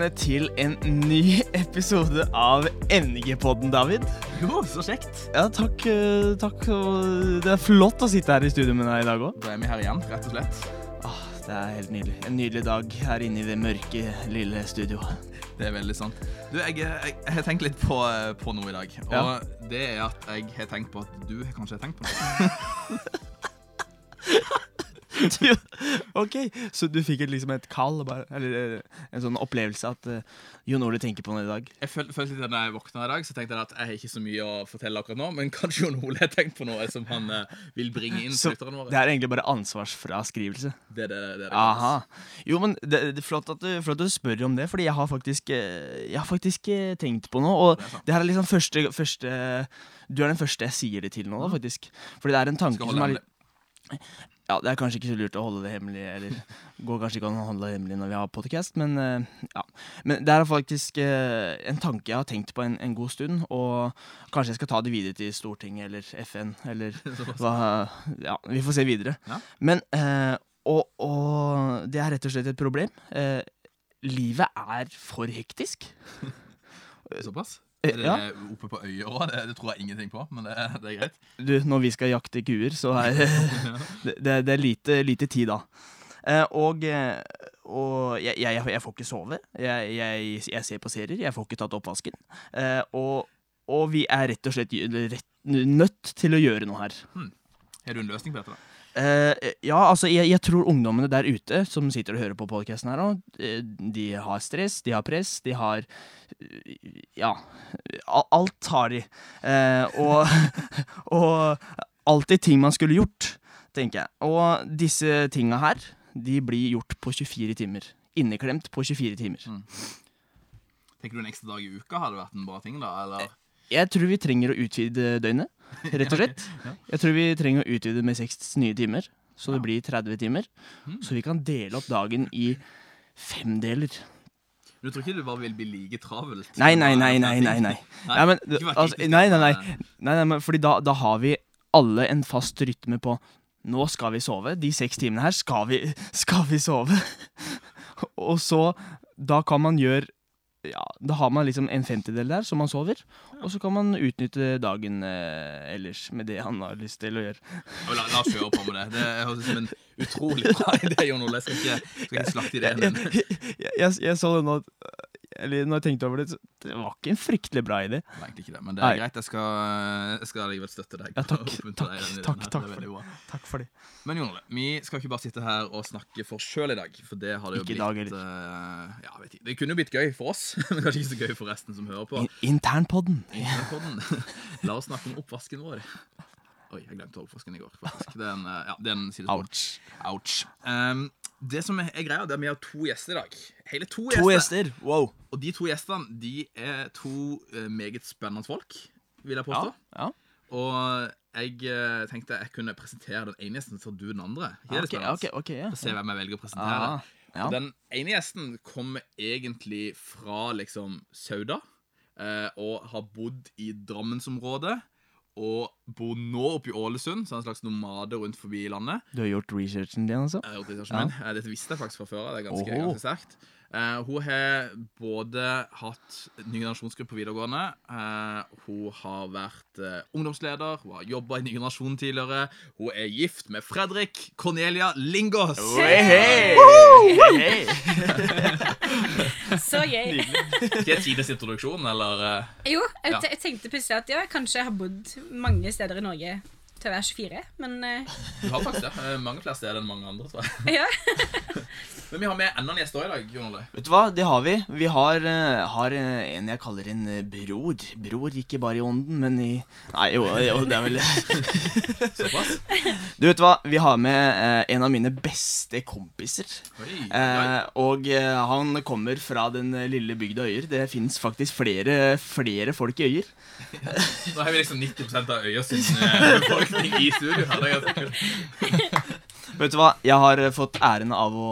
velkommen til en ny episode av NG-podden, David. Jo, så kjekt. Ja, takk. eh, takk. Det er flott å sitte her i studio med deg i dag òg. Da er vi her igjen, rett og slett. Det er helt nydelig. En nydelig dag her inne i det mørke, lille studioet. Det er veldig sant. Du, jeg, har tenkt litt på, på noe i dag. Og Ja. det er at jeg har tenkt på at du kanskje har tenkt på noe. Ok, så du fikk et, liksom et kall, bare, eller eh, en sånn opplevelse at uh, Jon Ole tenker på noe i dag? Jeg føl, følte litt Da når jeg våkna i dag, så tenkte jeg at jeg har ikke så mye å fortelle akkurat nå, men kanskje Jon Ole har tenkt på noe som han uh, vil bringe inn Så til lytterne det er egentlig bare ansvarsfraskrivelse. Det er det, det, er det Aha. Jo, men det, det er flott at, du, flott at du spør om det, fordi jeg har faktisk, jeg har faktisk tenkt på noe. Og Det det her er liksom første, første Du er den første jeg sier det til nå, da, faktisk. Fordi det er en tanke som er litt ja, Det er kanskje ikke så lurt å holde det hemmelig, eller går kanskje ikke an å holde det hemmelig når vi har podcast, men eh, ja. Men det er faktisk eh, en tanke jeg har tenkt på en, en god stund, og kanskje jeg skal ta det videre til Stortinget eller FN, eller hva Ja, vi får se videre. Ja. Men eh, og, og det er rett og slett et problem. Eh, livet er for hektisk. Såpass? Eh, Er det ja. oppe på øya òg? Det, det tror jeg ingenting på, men det, det er greit. Du, når vi skal jakte kuer, så er det, det, er lite, lite tid da. Eh, og eh, og jeg, jeg, jeg får ikke sove. Jeg, jeg, jeg ser på serier. Jeg får ikke tatt oppvasken. Eh, og, og vi er rett og slett rett, nødt til å gjøre noe her. Har du en løsning på dette? da? Eh, ja, altså, jeg, jeg tror ungdommene der ute som sitter og hører på podkasten her nå, eh, de har stress, de har press, de har Ja. Alt har de. Uh, og, og alltid ting man skulle gjort, tenker jeg. Og disse tinga her, de blir gjort på 24 timer. Inneklemt på 24 timer. Tenker du en ekstra dag i uka hadde vært en bra ting, da? Eller? Jeg tror vi trenger å utvide døgnet, rett og slett. Jeg tror vi trenger å utvide med seks nye timer, så det blir 30 timer. Mm. Så vi kan dele opp dagen i fem deler. Du tror ikke du bare vil bli like travelt? Nei, nei, nei, nei, nei. nei. Nei, men, altså, nei, nei, nei. nei, men fordi da, da har vi alle en fast rytme på Nå skal vi sove. De seks timene her skal vi, skal vi sove. Og så Da kan man gjøre ja, Da har man liksom en femtedel der som man sover, og så kan man utnytte dagen eh, ellers med det han har lyst til å gjøre. Ja, La, la oss kjøre på med det. Det høres ut som en utrolig bra idé, Jon Ole. Jeg skal ikke, skal ikke slakte ideen din. jeg, jeg, jeg så det nå Eller når jeg tenkte over det, så det var ikke en fryktelig bra idé. Det var egentlig ikke det, men det Nei. er greit. Jeg skal, jeg skal likevel støtte deg. Ja, takk, takk, deg takk, takk, for Det. Takk for det. Men Jon Ole, vi skal ikke bare sitte her og snakke for sjøl i dag. For det har det jo Ikke blitt dag eh, ja, vet ikke. Det kunne jo blitt gøy for oss, men kanskje ikke så gøy for resten som hører på. In Internpodden. Internpodden. La oss snakke om oppvasken vår. Oi, jeg glemte oppvasken i går, faktisk. Det er en, eh, ja, det er en sidespor. Ouch. Ouch. Um, det som er greia, det er at vi har to gjester i dag. Hele to, To gjester. Wow. Og de to gjestene de er to eh, meget spennende folk, vil jeg påstå. ja. Og jeg eh, tenkte jeg kunne presentere den ene gjesten, så du den andre. Ikke okay, Ok, okay, ok, ok, ja. Se hvem jeg velger å presentere. Ah, ja. Og Den ene gjesten kommer egentlig fra liksom Sauda, og har bodd i Drammensområdet. Og bor nå oppe i Ålesund, så er en slags nomade rundt forbi landet. Du har gjort researchen din, altså? Jeg har gjort researchen min. Eh, Dette visste jeg faktisk fra før av. Det er ganske, ganske sterkt. Eh, hun har både hatt ny generasjonsgruppe på videregående. uh, hun har vært uh, ungdomsleder. Hun har jobba i Ny generasjon tidligere. Hun er gift med Fredrik Cornelia Lingås. Hey, hey. Hey, hey. Så gøy. Det er tides introduksjon, eller? Jo, jeg, Ja. jeg tenkte plutselig at ja, kanskje jeg har bodd mange steder i Norge til å være 24, men Du har faktisk det. Mange flere steder enn mange andre, tror jeg. ja. Men vi har med enda en gjest i dag, Jon Ole. Vet du hva, det har vi. Vi har, eh, har eh, en jeg kaller en eh, bror. Bror ikke bare i ånden, men i Nei, jo, jo det er vel Såpass? Du vet hva, vi har med en av mine beste kompiser. Oi, Eh, og han kommer fra den lille bygda Øyer. Det fins faktisk flere, flere folk i Øyer. Nå har vi liksom 90% av Øyer sin befolkning i studio. Vet du hva, jeg har fått æren av å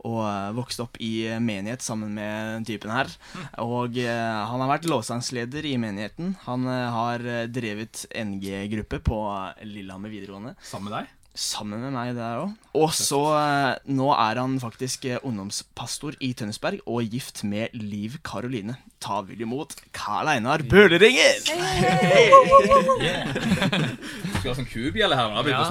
og vokst vokste opp i eh, menighet sammen med den typen her. Og eh, han har vært lovsangsleder i menigheten. Han eh, har eh, drevet NG-gruppe på eh, Lillehammer videregående. Sammen med deg? Sammen med meg der òg. Og så eh, nå er han faktisk eh, ungdomspastor i Tønsberg og gift med Liv Karoline. Ta vel imot Karl Einar Bøleringen! Skal ha sånn kubjelle her. Ja.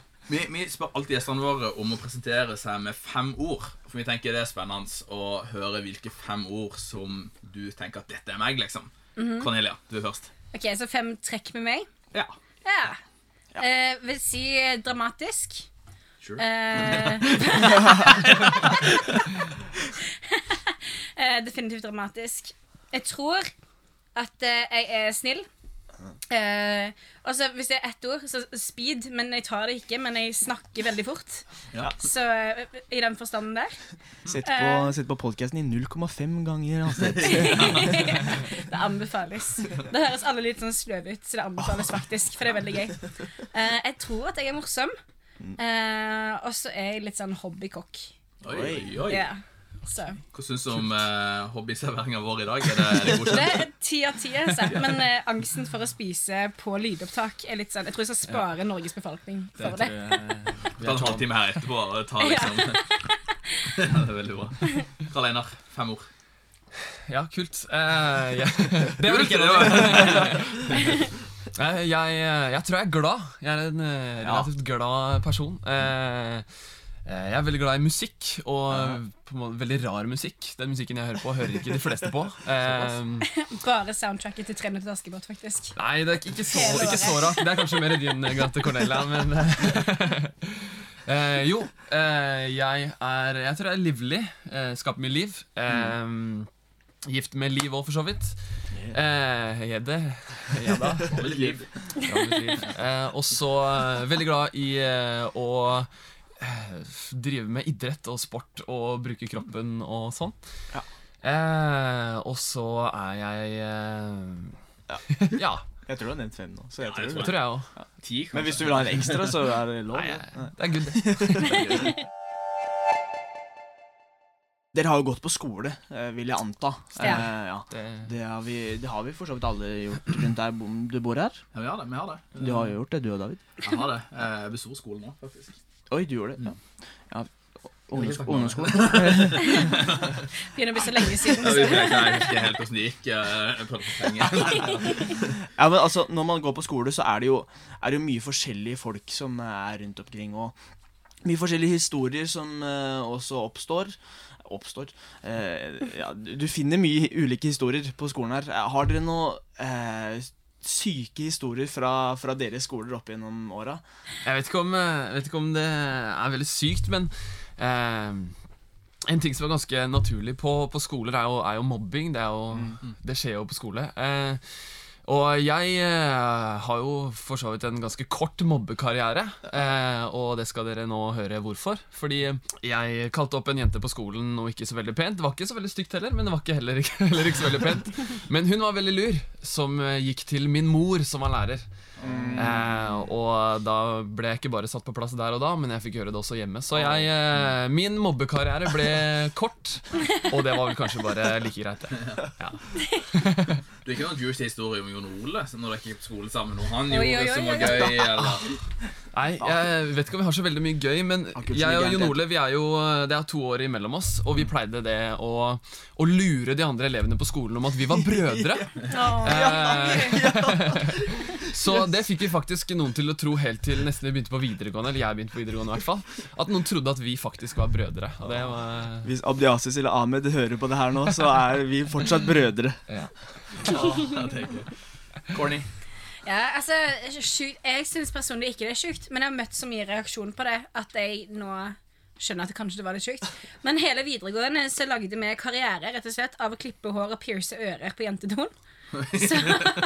ja. vi, vi spør alltid gjestene våre om å presentere seg med fem ord. For vi tenker det er spennende å høre hvilke fem ord som du tenker at dette er meg, liksom. Cornelia, du er først. Ok, Så fem trekk med meg. Ja. Ja. Eh, vil si eh, dramatisk. Sure. Eh, eh, definitivt dramatisk. Jeg tror at eh, jeg er snill. Eh, altså, Hvis det er ett ord, så speed. Men jeg tar det ikke. Men jeg snakker veldig fort. Ja. Så eh, i den forstanden der. Sett på, sett på podkasten i 0,5 ganger hastighet. Det anbefales. Det høres alle litt sånn sløve ut, så det anbefales faktisk. For det er veldig gøy. Eh, jeg tror at jeg er morsom. Eh, og så er jeg litt sånn hobbykokk. Oi, oi, oi. Ja. Så. Hva syns du om uh, hobbyserveringa vår i dag? Er det, er det Det er ti av ti, altså. Men eh, angsten for å spise på lydopptak er litt sånn Jeg tror jeg skal spare Norges befolkning for det. Ta en halvtime her etterpå og ta liksom ja, Det er veldig bra. Karl Einar, fem ord. Ja, kult. Uh, jeg, det var ikke det det. var Eh, jeg, jeg tror jeg er glad. Jeg er en eh, relativt glad person. Eh, eh, jeg er veldig glad i musikk, og på en måte veldig rar musikk. Den musikken jeg hører på, hører ikke de fleste på. Eh, Bare soundtracket til Tre minutter Askepott, faktisk. nei, det er ikke så, ikke så rart. Det er kanskje mer din Grante Cornelia, men eh, Jo, eh, jeg er Jeg tror jeg er livlig. Eh, skaper mye liv. Eh, Gift med liv òg, for så vidt. Eh, ja, det Ja da. litt liv. Liv. Eh, og så eh, veldig glad i eh, å eh, drive med idrett og sport og bruke kroppen og sånn. Ja. Eh, og så er jeg eh, Ja, Jeg tror du har nevnt fem nå. Så jeg Ja, tror jeg tror jeg òg. Ja. Men hvis du vil ha en ekstra, så er det lov. Nei, det. det er good. Dere har jo gått på skole, eh, vil jeg anta. Ja. Eh, ja. det Det, har vi, det har vi for så vidt alle gjort rundt der du bor her. Ja, vi har det. vi har det Du har jo gjort det, du og David. Jeg har det. Eh, Jeg besor skolen nå, faktisk. Oi, du gjorde det? Ja. ja. Ungdomsskolen. Begynner å bli så lenge siden. Jeg Så. vet ikke jeg husker helt hvordan det gikk. eh. Ja, men altså, Når man går på skole, så er det jo, er det jo mye forskjellige folk som er rundt omkring. Og mye forskjellige historier som uh, også oppstår. Oppstår uh, ja, Du finner mye ulike historier på skolen her. Eh, Har dere noe eh, syke historier fra, fra deres skoler opp gjennom åra? Jeg vet ikke om, eh, vet ikke om det er veldig sykt, men eh, en ting som er ganske naturlig på, på skoler, er jo, er jo mobbing. Det, er jo, det skjer jo på skole. Eh, og jeg eh, har jo for så vidt en ganske kort mobbekarriere, eh, og det skal dere nå høre hvorfor. Fordi jeg kalte opp en jente på skolen noe ikke så veldig pent. Det var ikke så veldig stygt heller, men det var ikke heller, ikke, heller ikke så veldig pent. Men hun var veldig lur, som eh, gikk til min mor, som var lærer. Eh, og da ble jeg ikke bare satt på plass der og da, men jeg fikk gjøre det også hjemme. Så jeg, eh, min mobbekarriere ble kort, og det var vel kanskje bare like greit, det. Ja. Du er ikke noen juicy historie om Jon Ole så når dere gikk på skole sammen? Noe han Oi, oi, gjorde det som var oi, oi. gøy? Eller? Nei, jeg vet ikke om vi har så veldig mye gøy, men jeg og Jon. Ole vi er jo, det er to år imellom oss, og vi pleide det å, å lure de andre elevene på skolen om at vi var brødre. Eh, så det fikk vi faktisk noen til å tro helt til nesten vi begynte på videregående, eller jeg begynte på videregående i hvert fall, at noen trodde at vi faktisk var brødre. Og det var Hvis Abdiasis eller Ahmed hører på det her nå, så er vi fortsatt brødre. ja. Ja, det er. Corny. Ja, altså, sjukt. Jeg syns personlig ikke det er sjukt, men jeg har møtt så mye reaksjon på det at jeg nå skjønner at det kanskje det var litt sjukt. Men hele videregående så lagde vi karriere rett og slett av å klippe hår og pierce ører på jentedoen. Så,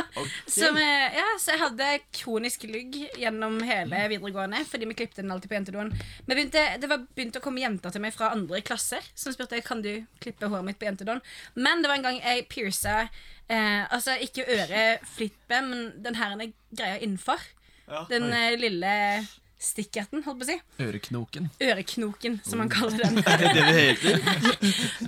så, vi, ja, så jeg hadde kronisk lugg gjennom hele videregående fordi vi klippte den alltid på jentedoen. Men begynte, det var begynt å komme jenter til meg fra andre klasser som spurte kan du klippe håret mitt på jentedoen. Men det var en gang jeg pierca eh, Altså ikke øreflippet, men den her greia innenfor. Ja. Den eh, lille stikkerten, holdt på å si. Øreknoken. Øreknoken, som man kaller den. Det det heter.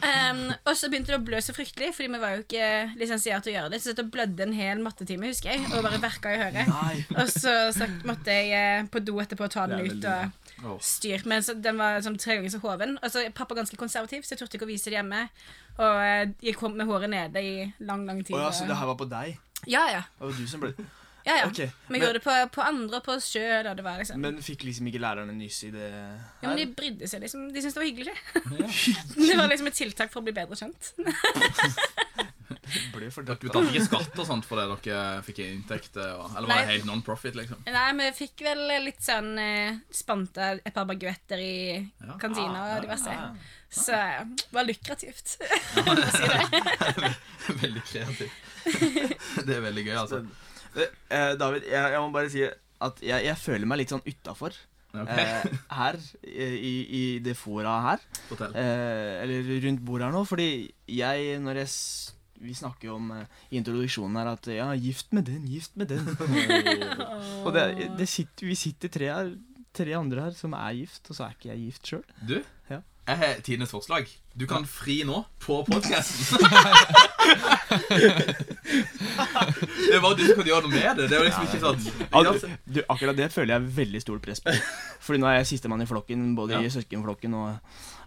Um, og så begynte det å blø så fryktelig, Fordi vi var jo ikke lisensiert til å gjøre det. Så det blødde en hel mattetime, husker jeg, og bare verka i høret. Og så, så måtte jeg eh, på do etterpå ta den ut og styr. Men så, den var som tre ganger så hoven. Og så er pappa ganske konservativ, så jeg turte ikke å vise det hjemme. Og eh, jeg kom med håret nede i lang, lang tid. Å ja, så det her var på deg? Ja, ja. Det var du som ble ja, ja. Okay, Vi men- gjorde det på, på andre og på oss sjøl, det liksom Men fikk liksom ikke lærerne nyss i det her? Ja, men de brydde seg liksom. De syntes det var hyggelig, Ja. det var liksom et tiltak for å bli bedre kjent. ble for Dere betalte ikke skatt og sånt fordi dere fikk inntekter? og- Eller var det helt non-profit, liksom? Nei, vi fikk vel litt sånn eh, spanta et par baguetter i Ja. kantina Ah, og diverse. Ja, Så eh, det var lukrativt. for å si det. Veldig kreativt. Det er veldig gøy, altså. Eh, David, jeg, jeg må bare si at jeg, jeg føler meg litt sånn utafor Okay. eh, her, i, i det fora her. Eh, eller rundt bordet her nå, fordi jeg, når jeg Vi snakker jo om eh, i introduksjonen her at ja, gift med den, gift med den. og det, det sitter, vi sitter tre her, tre andre her som er gift, og så er ikke jeg gift sjøl. Du, Ja. Jeg har tidenes forslag. Du kan fri nå på podkasten. det er bare du som kan gjøre noe med det. Det er jo liksom ikke sånn Altså, du, akkurat det føler jeg veldig stort press på. Fordi nå er jeg sistemann i flokken, både Ja. i søskenflokken og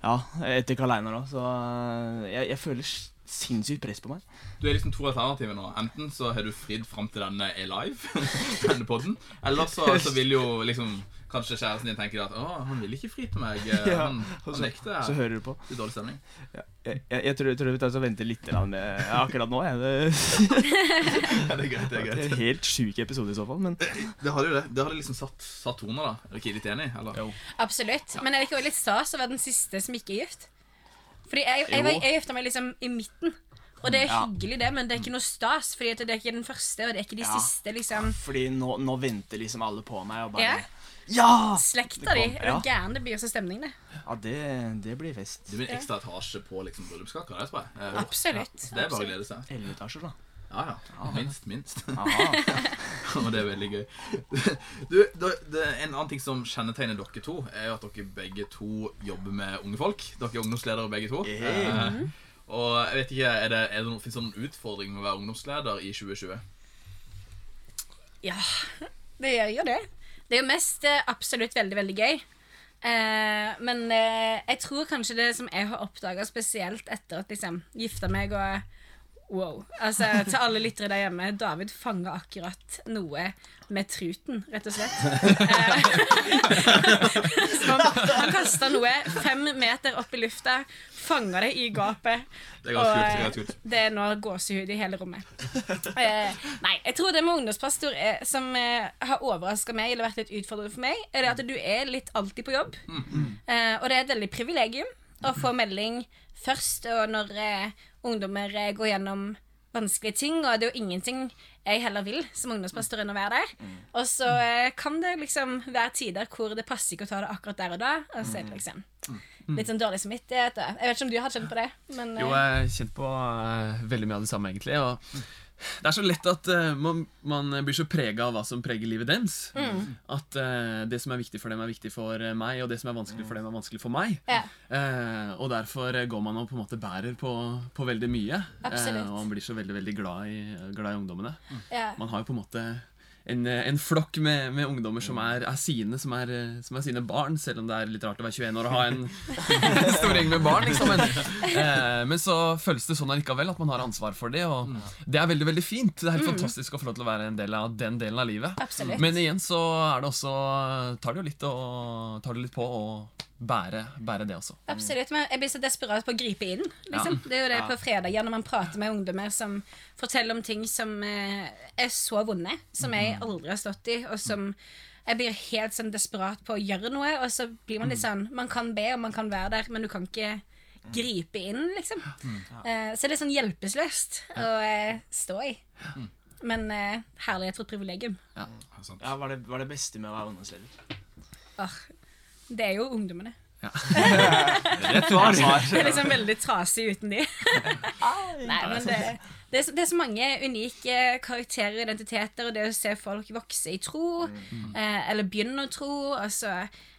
ja, etter Karl Einar òg, så eh, jeg, jeg føler s- sinnssykt press på meg. Du er liksom to alternativer nå. Enten så har du fridd fram til denne er live, denne podden, eller så, så vil jo liksom kanskje kjæresten din tenke at å, han vil ikke fri til meg. eh, Ja, Han, han nekter. Så hører du på. Det er dårlig stemning. Jeg, jeg, jeg, tror, jeg tror vi tar og venter litt med ja, akkurat nå. Jeg. Det, Ja, det er greit, det er det er en helt sjuk episode i så fall, men Det hadde jo det. Det hadde liksom satt, satt toner, da. Er du ikke litt enig? Eller? Jo. Absolutt. Men er det ikke også litt stas å være den siste som ikke er gift? Fordi jeg, jeg, jeg, jeg gifta meg liksom i midten. Og det er Ja. hyggelig, det, men det er ikke noe stas. Fordi at det er ikke den første, og det er ikke de Ja. siste. liksom fordi nå, nå venter liksom alle på meg og bare Ja. Ja! Slekta di. Det kom- Er ja. du gæren? Det blir så stemning, det. Ja, det, det blir fest. Det blir en ekstra etasje på liksom bryllupskaka. Det tror jeg. Eh, Absolutt. Det er bare å glede seg. Elleve etasjer, da. Ja, ja. Minst, minst. Og det er veldig gøy. Du, det, det, En annen ting som kjennetegner dere to, er jo at dere begge to jobber med unge folk. Dere er ungdomsledere begge to. Hey. Eh, og jeg vet ikke, er det, er det noen, Fins det noen utfordring med å være ungdomsleder i 2020? Ja, det gjør jo det. Det er jo mest eh, absolutt veldig, veldig gøy. Eh, men eh, jeg tror kanskje det som jeg har oppdaga spesielt etter at liksom gifta meg og Wow. Altså, til alle lyttere der hjemme, David fanga akkurat noe med truten, rett og slett. Eh, han, han kasta noe fem meter opp i lufta, fanga det i gapet. Det er og, eh, det er nå gåsehud i hele rommet. Eh, nei, jeg tror det med ungdomspastor er, som har overraska meg, eller vært litt utfordrende for meg, er det at du er litt alltid på jobb. Eh, og det er et veldig privilegium å få melding først og når eh, ungdommer eh, går gjennom vanskelige ting, og det er jo ingenting jeg heller vil som ungdomspastor enn å være der. Og så eh, kan det liksom være tider hvor det passer ikke å ta det akkurat der og da, og så er det liksom litt sånn dårlig samvittighet. Jeg vet ikke om du har kjent på det, men Jo, eh, jeg har kjent på uh, veldig mye av det samme, egentlig. Og det er så lett at uh, man, man blir så prega av hva som preger livet deres. At uh, det som er viktig for dem, er viktig for eh, meg, og det som er vanskelig for dem, er vanskelig for meg. ja. Uh, og derfor går man og på en måte bærer på, på veldig mye. Og man blir så veldig veldig glad i, glad i ungdommene. ja. Man har jo på en måte en, eh, en flokk med, med ungdommer som er, er sine, som er, eh, som er sine barn, selv om det er litt rart å være 21 år og ha en, stor gjeng med barn. Liksom. Men, eh, men så føles det sånn allikevel at man har ansvar for det, og det er veldig veldig fint. Det er helt fantastisk å få lov til å være en del av den delen av livet. Absolutt. Men igjen så er det også tar det jo litt, å, tar det litt på å bære, bære det også. Absolutt, men jeg blir så desperat på å gripe inn. Liksom. Det er jo det på fredager når man prater med ungdommer som forteller om ting som eh, er så vonde, som jeg aldri har stått i, og som jeg blir helt sånn desperat på å gjøre noe, og så blir man litt sånn Man kan be, og man kan være der, men du kan ikke gripe inn, liksom. Eh, så det er sånn hjelpeløst å eh, stå i. Men eh, herlighet for et privilegium. Sant. Ja, hva er, det, hva er det beste med å være ungdomsleder? Åh, det er jo ungdommene. Rett svar. Det er liksom veldig trasig uten de. Nei, men det, det, er, så- det er så mange unike karakterer og identiteter, og det å se folk vokse i tro, eh, eller begynne å tro, altså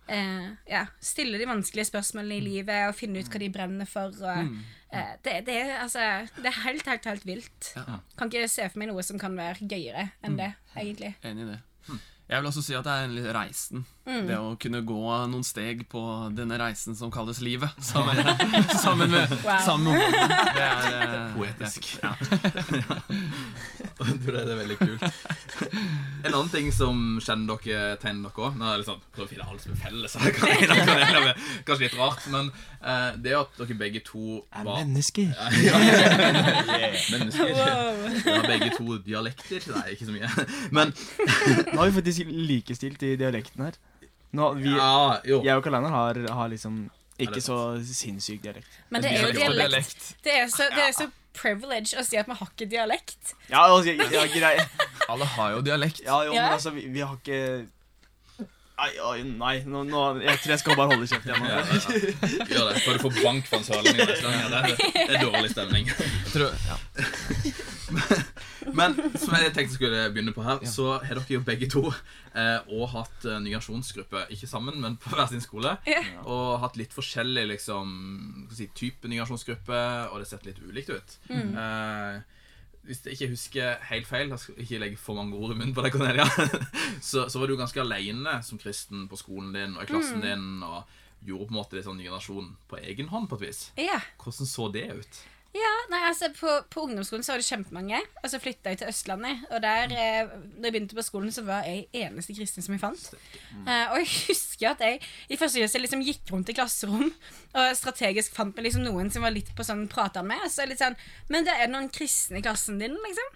eh, ja, stille de vanskelige spørsmålene i livet og finne ut hva de brenner for. Og, eh, det, det, er, altså, det er helt, helt, helt vilt. Kan ikke se for meg noe som kan være gøyere enn det, egentlig. Enig i det. Jeg vil også si at det er en litt reisen. Det å kunne gå noen steg på denne reisen som kalles livet. Sammen, sammen med Wow. sammen med. Det er eh, Poetisk. det er- Ja. Jeg tror det er veldig kult. En annen ting som kjenner dere tegner dere òg Nå er det litt sånn, Prøv å finne alt som er felles. her. Kanskje litt rart, men uh, det er at dere begge to Er var mennesker. Ja, ja. Mennesker. Wow. Dere har begge to dialekter. Nei, ikke så mye. Men Nå har vi faktisk likestilt i dialekten her. Nå, vi, ja, jo. jeg og Karl Einar har, har liksom ikke så sinnssyk dialekt. Men det er jo Dialekt. Det er så, det er så privilege å si at vi har ikke dialekt. Ja, altså, ja, grei. Alle har jo dialekt. Ja, jo, men altså, vi, vi har ikke Nei, oi, nei nå, nå, jeg tror jeg skal bare holde kjeft igjen. Ja, ja. Gjør det. Før du får bank for salen. Det, det er dårlig stemning. Jeg tror, ja. Men som jeg tenkte skulle begynne på her, så har dere jo begge to eh, og hatt eh, nyasjonsgruppe. Ikke sammen, men på hver sin skole. Ja. Og hatt litt forskjellig liksom, si, type nyasjonsgruppe, og det har sett litt ulikt ut. Eh, hvis jeg ikke husker helt feil, jeg skal ikke legge for mange ord i munnen på deg, Cornelia, så, så var du ganske alene som kristen på skolen din og i klassen din, og gjorde på en måte litt sånn ny generasjon på egen hånd på et vis. Ja. Hvordan så det ut? Ja, nei, altså På, på ungdomsskolen så var det kjempemange. Og så flytta jeg til Østlandet. Og der, eh, da jeg begynte på skolen, så var jeg eneste kristen som jeg fant. Eh, og jeg husker at jeg i første klasse liksom gikk rundt i klasserom og strategisk fant meg liksom noen som var litt på sånn prata med. Så litt sånn Men det er noen kristne i klassen din, liksom.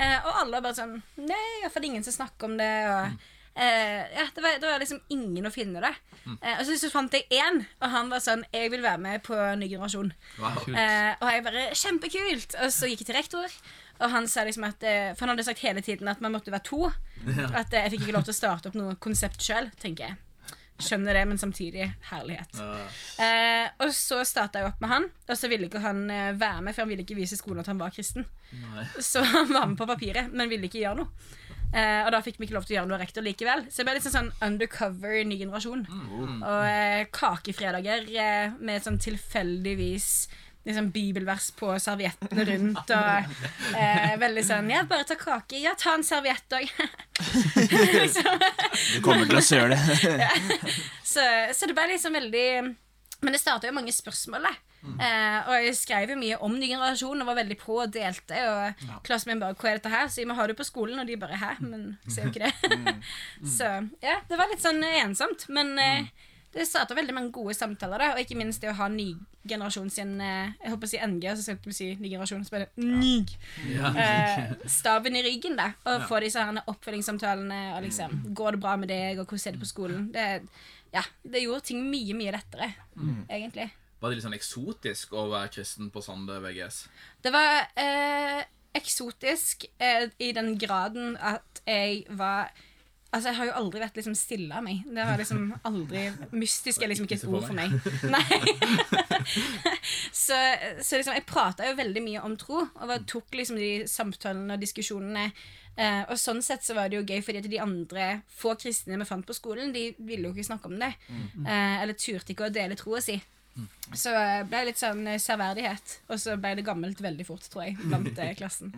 Eh, og alle var bare sånn Nei, iallfall ingen som snakker om det. Og, eh, ja, det var, det var liksom ingen å finne det. Eh, og så, så fant jeg én, og han var sånn Jeg vil være med på Ny generasjon. Wow. Eh, og jeg bare Kjempekult! Og så gikk jeg til rektor, og han sa liksom at eh, For han hadde sagt hele tiden at man måtte være to. At eh, jeg fikk ikke lov til å starte opp noe konsept sjøl, tenker jeg. Skjønner det, men samtidig herlighet. Eh, og så starta jeg opp med han, og så ville ikke han eh, være med, for han ville ikke vise skolen at han var kristen. Nei. Så han var med på papiret, men ville ikke gjøre noe. Eh, og da fikk vi ikke lov til å gjøre noe rektor likevel. Så det ble litt sånn, sånn undercover ny generasjon. Og eh, kakefredager eh, med sånn tilfeldigvis liksom bibelvers på serviettene rundt. Og eh, veldig sånn Ja, bare ta kake. Ja, ta en serviett òg. liksom. Du kommer til å søle. Så, så det ble liksom veldig Men det starta jo mange spørsmål, da. Eh, og jeg skrev jo mye om ny generasjon og var veldig på og delte. Og klassen min bare 'Hva er dette her?' Så vi har det på skolen, og de bare 'Hæ?' Men ser jo ikke det. så ja, det var litt sånn eh, ensomt. Men eh, det starta veldig mange gode samtaler, da, og ikke minst det å ha ny generasjon sin eh, Jeg håper å si NG, og så skal vi si ny generasjon. Så bare NYG. Eh, staven i ryggen, da. Og få disse her oppfølgingssamtalene. Og liksom, Går det bra med deg, og hvordan er det på skolen? Det, ja, det gjorde ting mye, mye lettere, egentlig. Var det litt sånn eksotisk å være kristen på Sande VGS? Det var eh, eksotisk eh, i den graden at jeg var Altså, Jeg har jo aldri vært liksom stille av meg. Det var liksom aldri Mystisk er liksom ikke et ord for meg. Nei. så, så liksom, jeg prata jo veldig mye om tro, og var- tok liksom de samtalene og diskusjonene. Eh, og sånn sett så var det jo gøy, fordi at de andre få kristne vi fant på skolen, de ville jo ikke snakke om det. Eh, eller turte ikke å dele troa si. Så det ble det litt sånn eh, særverdighet. Og så ble det gammelt veldig fort, tror jeg, blant eh, klassen.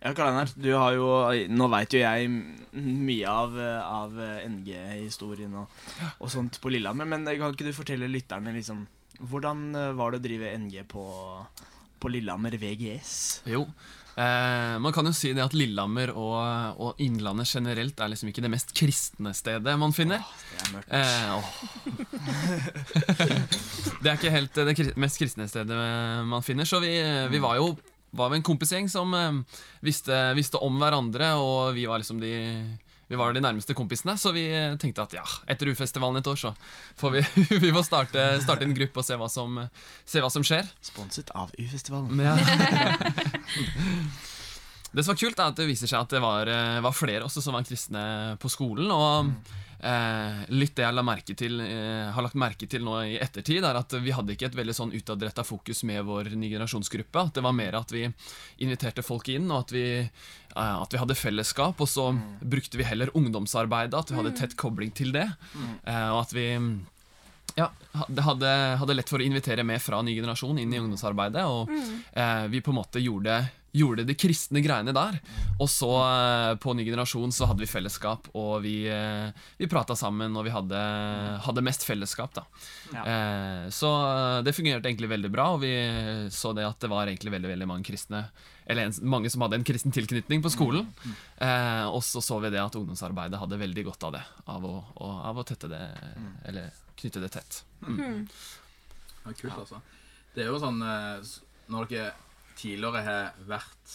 Ja, Karl Einar, du har jo Nå veit jo jeg mye av, eh, av NG-historien og, og sånt på Lillehammer, men kan ikke du fortelle lytterne liksom Hvordan eh, var det å drive NG på, på Lillehammer VGS? Jo. Eh, man kan jo si det at Lillehammer og, og Innlandet generelt er liksom ikke det mest kristne stedet man finner. Det er mørkt. Eh, det er ikke helt det mest kristne stedet man finner, så vi, vi var jo var vi en kompisgjeng som eh, visste, visste om hverandre, og vi var liksom de vi var de nærmeste kompisene, så vi tenkte at ja, etter U-festivalen et år, så får vi, vi må starte, starte en gruppe og se hva som, se hva som skjer. Sponset av U-festivalen. Ja. Det som var kult, er at det viser seg at det var, eh, var flere også som var kristne på skolen. Og eh, litt det jeg la merke til, eh, har lagt merke til nå i ettertid, er at vi hadde ikke et veldig sånn utadretta fokus med vår nye generasjonsgruppe. At det var mer at vi inviterte folk inn, og at vi, eh, at vi hadde fellesskap. Og så brukte vi heller ungdomsarbeidet, at vi hadde tett kobling til det. Eh, og at vi ja, det hadde, hadde lett for å invitere med fra ny generasjon inn i ungdomsarbeidet. Og eh, vi på en måte gjorde, gjorde de kristne greiene der. Og så eh, på ny generasjon så hadde vi fellesskap, og vi, eh, vi prata sammen, og vi hadde, hadde mest fellesskap, da. Ja. Eh, så eh, det fungerte egentlig veldig bra, og vi så det at det var egentlig veldig, veldig mange kristne eller en, mange som hadde en kristen tilknytning på skolen. Eh, og så så vi det at ungdomsarbeidet hadde veldig godt av det. Av å, å, av å tette det Eller knytte det tett. Ja, kult, altså. Det er jo sånn eh, Når dere tidligere har vært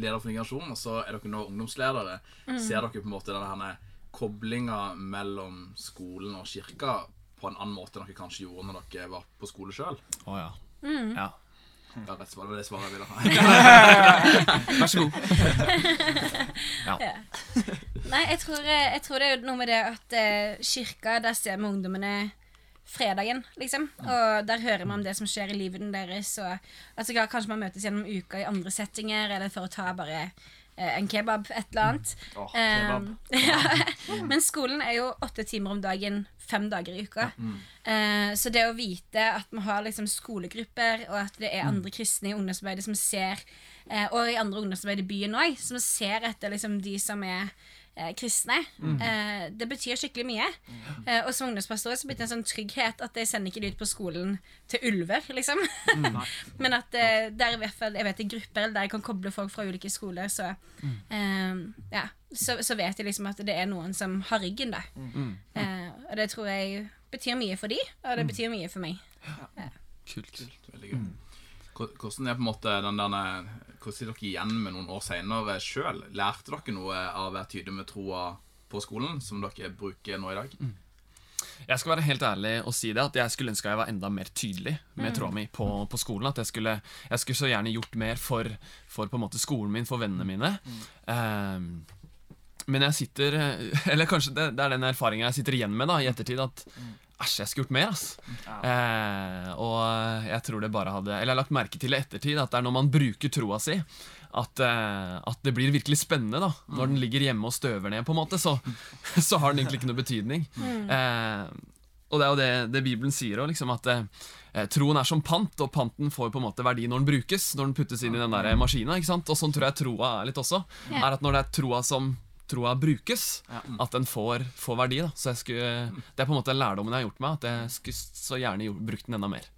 leder for migrasjon, og så er dere nå ungdomsledere, ser dere på en måte denne koblinga mellom skolen og kirka på en annen måte enn dere kanskje gjorde når dere var på skole sjøl? Å ja. ja. Det var rett svar, det var det svaret jeg ville ha. Vær så god. Nei, jeg tror, eh, jeg tror det er noe med det at eh, kirka, der ser vi ungdommene fredagen, liksom. Og der hører man om det som skjer i livet deres. Og altså, ja, kanskje man møtes gjennom uka i andre settinger, eller for å ta bare eh, en kebab, et eller annet. Eh, ja. Men skolen er jo åtte timer om dagen, fem dager i uka. Eh, så det å vite at vi har liksom skolegrupper, og at det er andre kristne i ungdomsarbeidet som ser uh, Og i andre ungdomsarbeid i byen òg, som ser etter liksom de som er eh, kristne. Eh, det betyr skikkelig mye. Eh, og som ungdomspastor så blitt en sånn trygghet at jeg sender ikke de ut på skolen til ulver, liksom. Men at eh, der i hvert fall jeg vet det er grupper eller der jeg kan koble folk fra ulike skoler, så, eh, ja, så, så vet jeg liksom at det er noen som har ryggen, da. Eh, og det tror jeg betyr mye for de, og det betyr mye for meg. Kult. Veldig gøy. Hvor- Hvordan er på en måte den derne Hvordan sitter dere igjen med noen år seinere sjøl? Lærte dere noe av å være tydelig med troa på skolen, som dere bruker nå i dag? Jeg skal være helt ærlig og si det at jeg skulle ønske jeg var enda mer tydelig med tråda mi på, på skolen. At jeg skulle, jeg skulle så gjerne gjort mer for, for på en måte skolen min, for vennene mine. Ehm, men jeg sitter Eller kanskje det, det er den erfaringa jeg sitter igjen med da i ettertid. At æsj, jeg skulle gjort mer, ass. Eh, og jeg tror det bare hadde Eller jeg har lagt merke til i ettertid at det er når man bruker troa si, at, eh, at det blir virkelig spennende. da Når den ligger hjemme og støver ned, på en måte, så, så har den egentlig ikke noe betydning. Eh, og det er jo det, det Bibelen sier òg, liksom, at eh, troen er som pant, og panten får på en måte verdi når den brukes, når den puttes inn i den der maskina. ikke sant? Og sånn tror jeg troa er litt også. Ja. Er at når det er troa som troa brukes, at den får, får verdi. da Så jeg skulle, Det er på en måte lærdommen jeg har gjort meg, at jeg skulle så gjerne gjort, brukt den enda mer.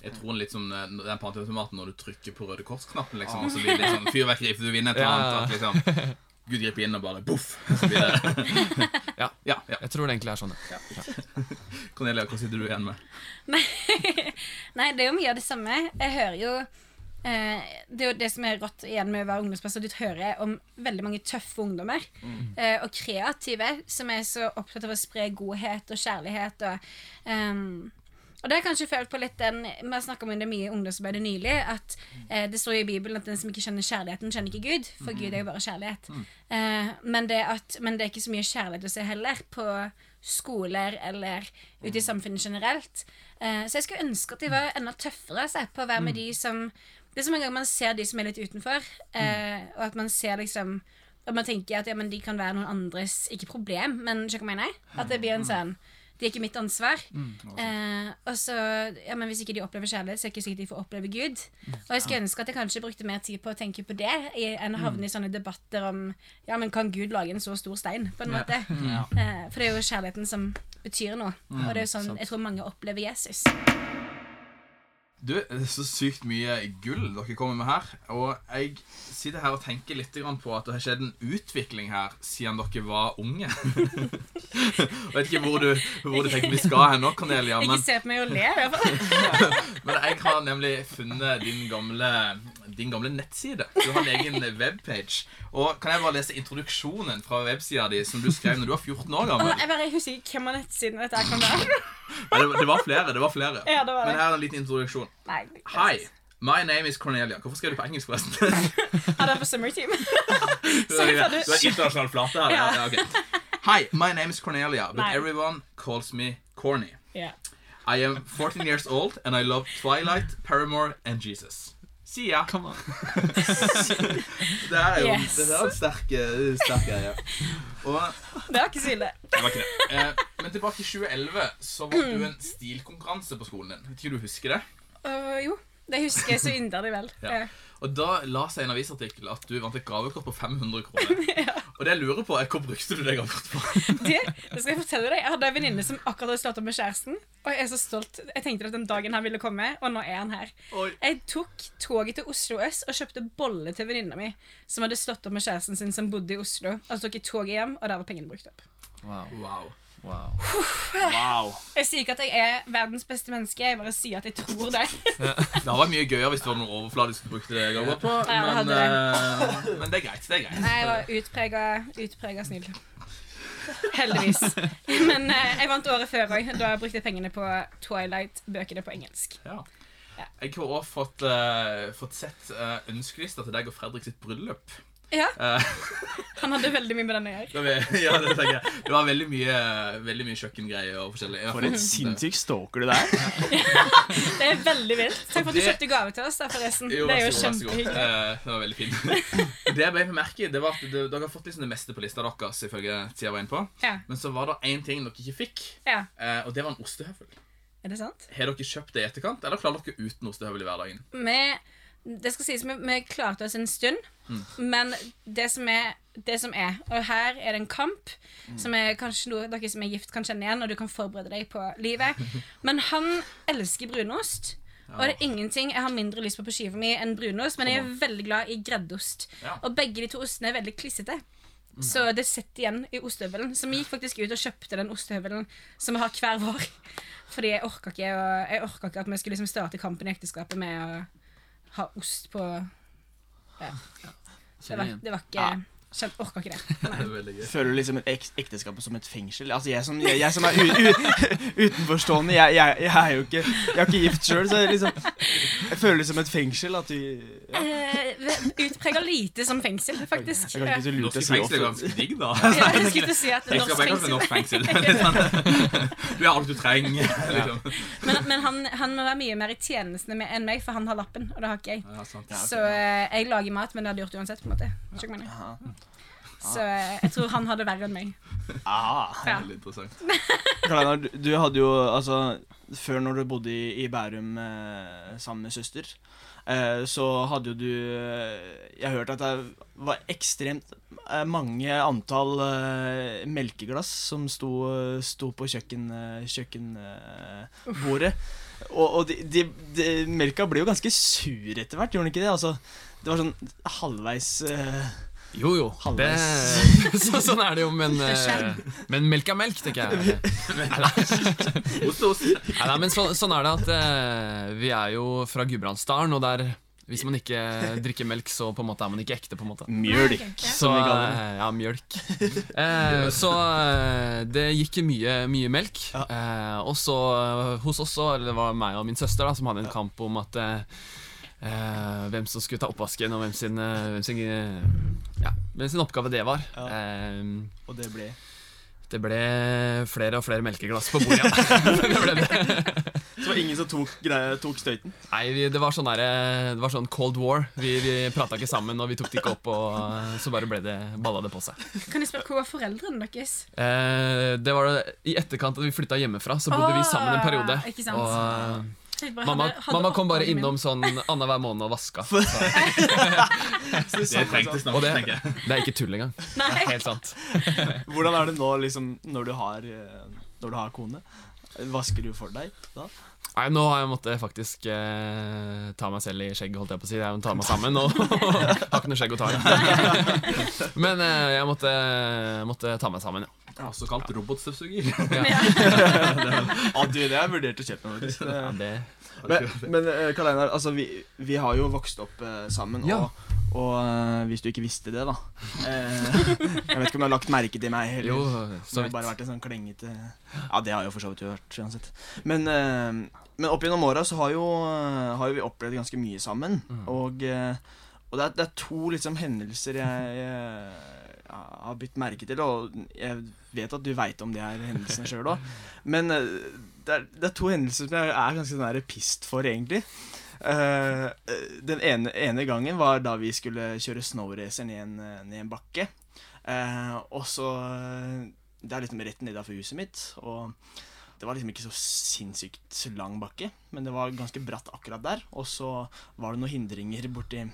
Jeg tror litt som eh, den panteautomaten når du trykker på Røde Kors-knappen, liksom, og så blir det liksom fyrverkeri for du vinner et eller Ja. annet. At liksom, Gud griper inn og bare boff, Ja. Ja, ja. Jeg tror det egentlig er sånn. ja. Cornelia, hva sitter du igjen med? Nei, det er jo mye av det samme. Jeg hører jo eh, Det er jo det som er rått igjen med å være ungdomspastor. Du hører om veldig mange tøffe ungdommer. eh, og kreative, som er så opptatt av å spre godhet og kjærlighet. Og, um, og det har jeg kanskje følt på litt den Vi har snakka om det mye i ungdomsarbeidet nylig. At eh, det står i Bibelen at den som ikke kjenner kjærligheten, kjenner ikke Gud. For Gud er jo bare kjærlighet. Eh, men, det at, men det er ikke så mye kjærlighet å se heller på skoler eller ute i samfunnet generelt. Eh, så jeg skulle ønske at de var enda tøffere altså, på å være med de som Det er som en gang man ser de som er litt utenfor, eh, og at man ser liksom At man tenker at ja, men de kan være noen andres Ikke problem, men skjønner du hva jeg mener? At det blir en sånn De er ikke mitt ansvar. Eh, og så, ja, men Hvis ikke de opplever kjærlighet, så er det ikke sikkert de får oppleve Gud. Og jeg skulle ønske at jeg kanskje brukte mer tid på å tenke på det enn å havne i sånne debatter om Ja, men kan Gud lage en så stor stein? På en måte. Eh, for det er jo kjærligheten som betyr noe. Og det er jo sånn jeg tror mange opplever Jesus. Du, det er så sykt mye gull dere kommer med her. Og jeg sitter her og tenker litt på at det har skjedd en utvikling her siden dere var unge. Jeg vet ikke hvor du, hvor du tenker vi skal hen nå, Cornelia. Men, Ikke se på meg og le. i hvert fall. men jeg har nemlig funnet din gamle, din gamle nettside. Du har en egen webpage. Og Kan jeg bare lese introduksjonen fra websida di som du skrev når du var 14 år gammel? Jeg bare husker ikke hvem av nettsiden dette kan være. Det, det var flere. det var flere Ja, det var. Men her er en liten introduksjon. Nei. Hi, my name is Cornelia. Hvorfor skrev du på engelsk, forresten? Ja, det er på Summer Team. Du Sorry, Freddy. du er internasjonal flate her. Ja. Ja. Hi, my name is Cornelia, but Nei. everyone calls me Corny. Yeah. I am 14 years old, and I love Twilight, Paramore and Jesus. Jeg. Come on. Det er jo Yes. det er en sterk, eh, sterk greie. Og Det var ikke så ille. det var ikke det. Eh, men tilbake i 2011 så var du en stilkonkurranse på skolen din. Vet ikke om du husker det? Uh, jo, det husker jeg så inderlig vel. Ja. Ja. Og da la seg en avisartikkel at du vant et gavekort på 500 kroner. Og det jeg lurer på, er hvor brukte du det gavekortet på? Det, det skal jeg fortelle deg. Jeg hadde en venninne som akkurat hadde slått opp med kjæresten. Og jeg er så stolt. Jeg tenkte at den dagen han ville komme, og nå er han her. Oi. Jeg tok toget til Oslo øst og kjøpte bolle til venninna mi som hadde slått opp med kjæresten sin som bodde i Oslo. Og så tok jeg toget hjem, og der var pengene brukt opp. Wow. Wow. Wow. Wow. Jeg sier ikke at jeg er verdens beste menneske, jeg bare sier at jeg tror det. Det hadde vært mye gøyere hvis det var noe overfladisk du brukte det gavekort på, Ja, det men, hadde eh, men det er greit. Det er greit. Nei, jeg var utprega, utprega snill. Heldigvis. Men uh, jeg vant året før òg. Da brukte jeg pengene på Twilight-bøkene på engelsk. Ja. Ja. Jeg har også fått, uh, fått sett uh, ønskelista til deg og Fredrik sitt bryllup. Ja, Eh, Han hadde veldig mye med den å gjøre. ja, det, tenker jeg. det var veldig mye, veldig mye kjøkkengreier og forskjellig. For en sinnssyk stalker du Ja, Det er veldig vilt. Takk for at du kjøpte gave til oss. da, forresten. Jo, Det er jo kjempehyggelig. Uh, det var veldig fint. det jeg ble merke i, det var at det- dere har fått liksom det meste på lista deres, ifølge tida var inne på. Ja. Men så var det én ting dere ikke fikk, ja. eh, og det var en ostehøvel. Er det sant? Har dere kjøpt det i etterkant, eller klarer dere uten ostehøvel i hverdagen? Vi, det skal sies, vi, vi klarte oss en stund, men det som, er, det som er Og her er det en kamp som er kanskje noe dere som er gift, kan kjenne igjen, og du kan forberede deg på livet. Men han elsker brunost. Og det er ingenting jeg har mindre lyst på på skiva mi enn brunost, men jeg er veldig glad i greddost. Ja. Og begge de to ostene er veldig klissete. Så det sitter igjen i ostehøvelen. Så vi gikk faktisk ut og kjøpte den ostehøvelen som vi har hver vår. Fordi jeg orka ikke, ikke at vi skulle liksom starte kampen i ekteskapet med å ha ost på ja. Det var, det var ikke Skjønt, orka ikke det. Det er. Føler du liksom et ek ekteskapet som et fengsel? Altså Jeg som, jeg, jeg som er u u utenforstående, jeg, jeg, jeg er jo ikke Jeg er ikke gift sjøl, så jeg liksom Jeg føler det som et fengsel at du ja. uh, Utpreger lite som fengsel, faktisk. Jeg kan ikke så lurt Norsk å si fengsel er ganske digg, da. Ja, jeg skulle si at norsk fengsel. norsk fengsel sånn, Du har alt du trenger. Liksom. Men, men han, han må være mye mer i tjenestene med- enn meg, for han har lappen, og det har ikke jeg. Ja, sant. Så eh, jeg lager mat, men det hadde gjort uansett. på en måte Skjønner du hva jeg mener? Aha. Så jeg tror han hadde verre enn meg. Ah. Ja. Veldig interessant. Karl-Einar, du, hadde jo altså Før når du bodde i, i Bærum eh, sammen med søster, eh, så hadde jo du eh, Jeg har hørt at det var ekstremt mange antall eh, melkeglass som sto, sto på kjøkken, kjøkkenbordet. og og de, de, de, melka ble jo ganske sur etter hvert, gjorde den ikke det? Altså, det var sånn halvveis Jo, jo. Det, så, sånn er det jo, men, eh, men melk er melk, tenker jeg. Nei, nei, men så, sånn er det at eh, vi er jo fra Gudbrandsdalen, og der hvis man ikke drikker melk, så på en måte er man ikke ekte. på en måte mjølk, Så, ja. eh, Ja, mjølk. Eh, så det gikk mye, mye melk. Eh, og så hos oss, så, eller det var meg og min søster da, som hadde en kamp om at eh, hvem som skulle ta oppvasken, og hvem sin, hvem sin, ja, hvem sin oppgave det var. Ja. Eh, Og det ble det ble flere og flere melkeglass på bordet. Ja. det det. Så var det ingen som tok, tok støyten? Nei, vi, det, var sånn der, eh, det var sånn cold war. Vi, vi prata ikke sammen, og vi tok det ikke opp, og eh, så bare ble det, balla det på seg. Kan jeg spørre, Hvor var foreldrene deres? Eh, det var I etterkant at vi flytta hjemmefra, så bodde vi sammen en periode. Ikke sant. Og eh, bare mamma, hadde- mamma kom bare oppgaven min. innom sånn annenhver måned og vaska. Så, Det trengtes og nok, det, det er ikke tull engang. Det er helt sant. Hvordan er det nå, liksom, når du har, eh, når du har kone? Vasker du for deg da? Nei, Nå har jeg måttet faktisk eh, ta meg selv i skjegget, holdt jeg på å si. Jeg må ta meg sammen og har ikke noe skjegg å ta i. Men eh, jeg måtte, måtte ta meg sammen, ja. Også kalt robotstøvsuger. Ja, du, det har jeg vurdert å kjøpe meg. faktisk. ja Det- det, Men, men eh, Karl Einar, altså, vi, vi har jo vokst opp eh, sammen, Ja. og, og eh, hvis du ikke visste det, da eh, Jeg vet ikke om du har lagt merke til meg heller. jo, Det så har vidt. bare vært en sånn klengete Ja, det har jeg jo for så vidt hørt uansett. Men, eh, men opp gjennom åra så har jo, eh, har jo vi opplevd ganske mye sammen. Mm. Og, og det, er, det er to liksom hendelser jeg, jeg har bitt merke til, og jeg vet at du veit om de her hendelsene sjøl òg, men det er, det er to hendelser som jeg er ganske sånn pissed for, egentlig. Eh, den ene, ene gangen var da vi skulle kjøre snowracer ned eh, ned en bakke. Uh, og så eh, Det er liksom rett nedafor huset mitt. Og det var liksom ikke så sinnssykt lang bakke, men det var ganske bratt akkurat der. Og så var det noen hindringer borti,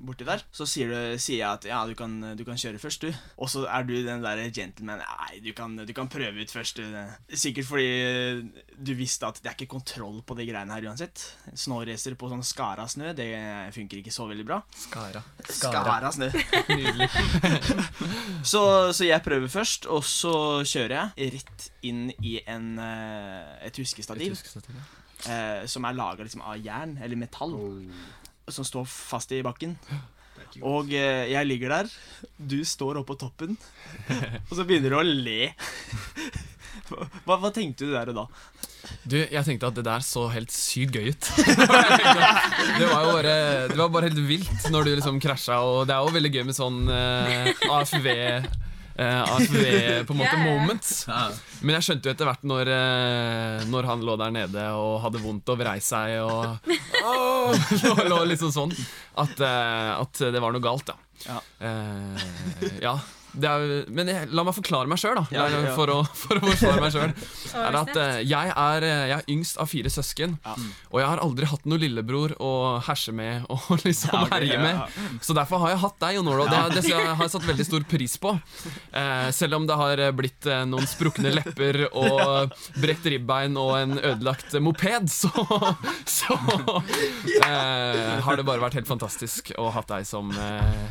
borti der. Så sier, du, sier jeg at ja, du kan, du kan kjøre først, du. Og så er du den der gentleman. Nei, du kan, du kan prøve ut først. Du. Sikkert fordi du visste at det er ikke kontroll på de greiene her uansett. Snowracer på sånn skara snø, det funker ikke så veldig bra. Skara. Skara snø. Nydelig. Så, så jeg prøver først, og så kjører jeg rett inn i en, eh, et huskestativ eh, som er laga liksom av jern, eller metall, som står fast i bakken. Og eh, jeg ligger der, du står oppå toppen, og så begynner du å le. Hva, hva tenkte du der og da? Du, jeg tenkte at det der så helt sykt gøy ut. det var jo bare Det var bare helt vilt når du liksom krasja, og det er jo veldig gøy med sånn eh, AFV eh, AFV på en måte ja. moments. Men jeg skjønte jo etter hvert når, uh, når han lå der nede og hadde vondt og vrei seg og oh, lå, lå liksom sånn, at, uh, at det var noe galt, da. Ja. Eh, ja. Det er, men jeg, la meg forklare meg sjøl, da. Ja, ja, ja. For, å, for å forsvare meg sjøl. Er at eh, jeg, er, eh, jeg er yngst av fire søsken, Ja. og jeg har aldri hatt noen lillebror å herse med og liksom herje med. ja. Så derfor har jeg hatt deg, Jon Ola, og det, det jeg har jeg satt veldig stor pris på. Uh, selv om det har blitt uh, noen sprukne lepper og brekt ribbein og en ødelagt moped, så, så eh, har det bare vært helt fantastisk å ha deg som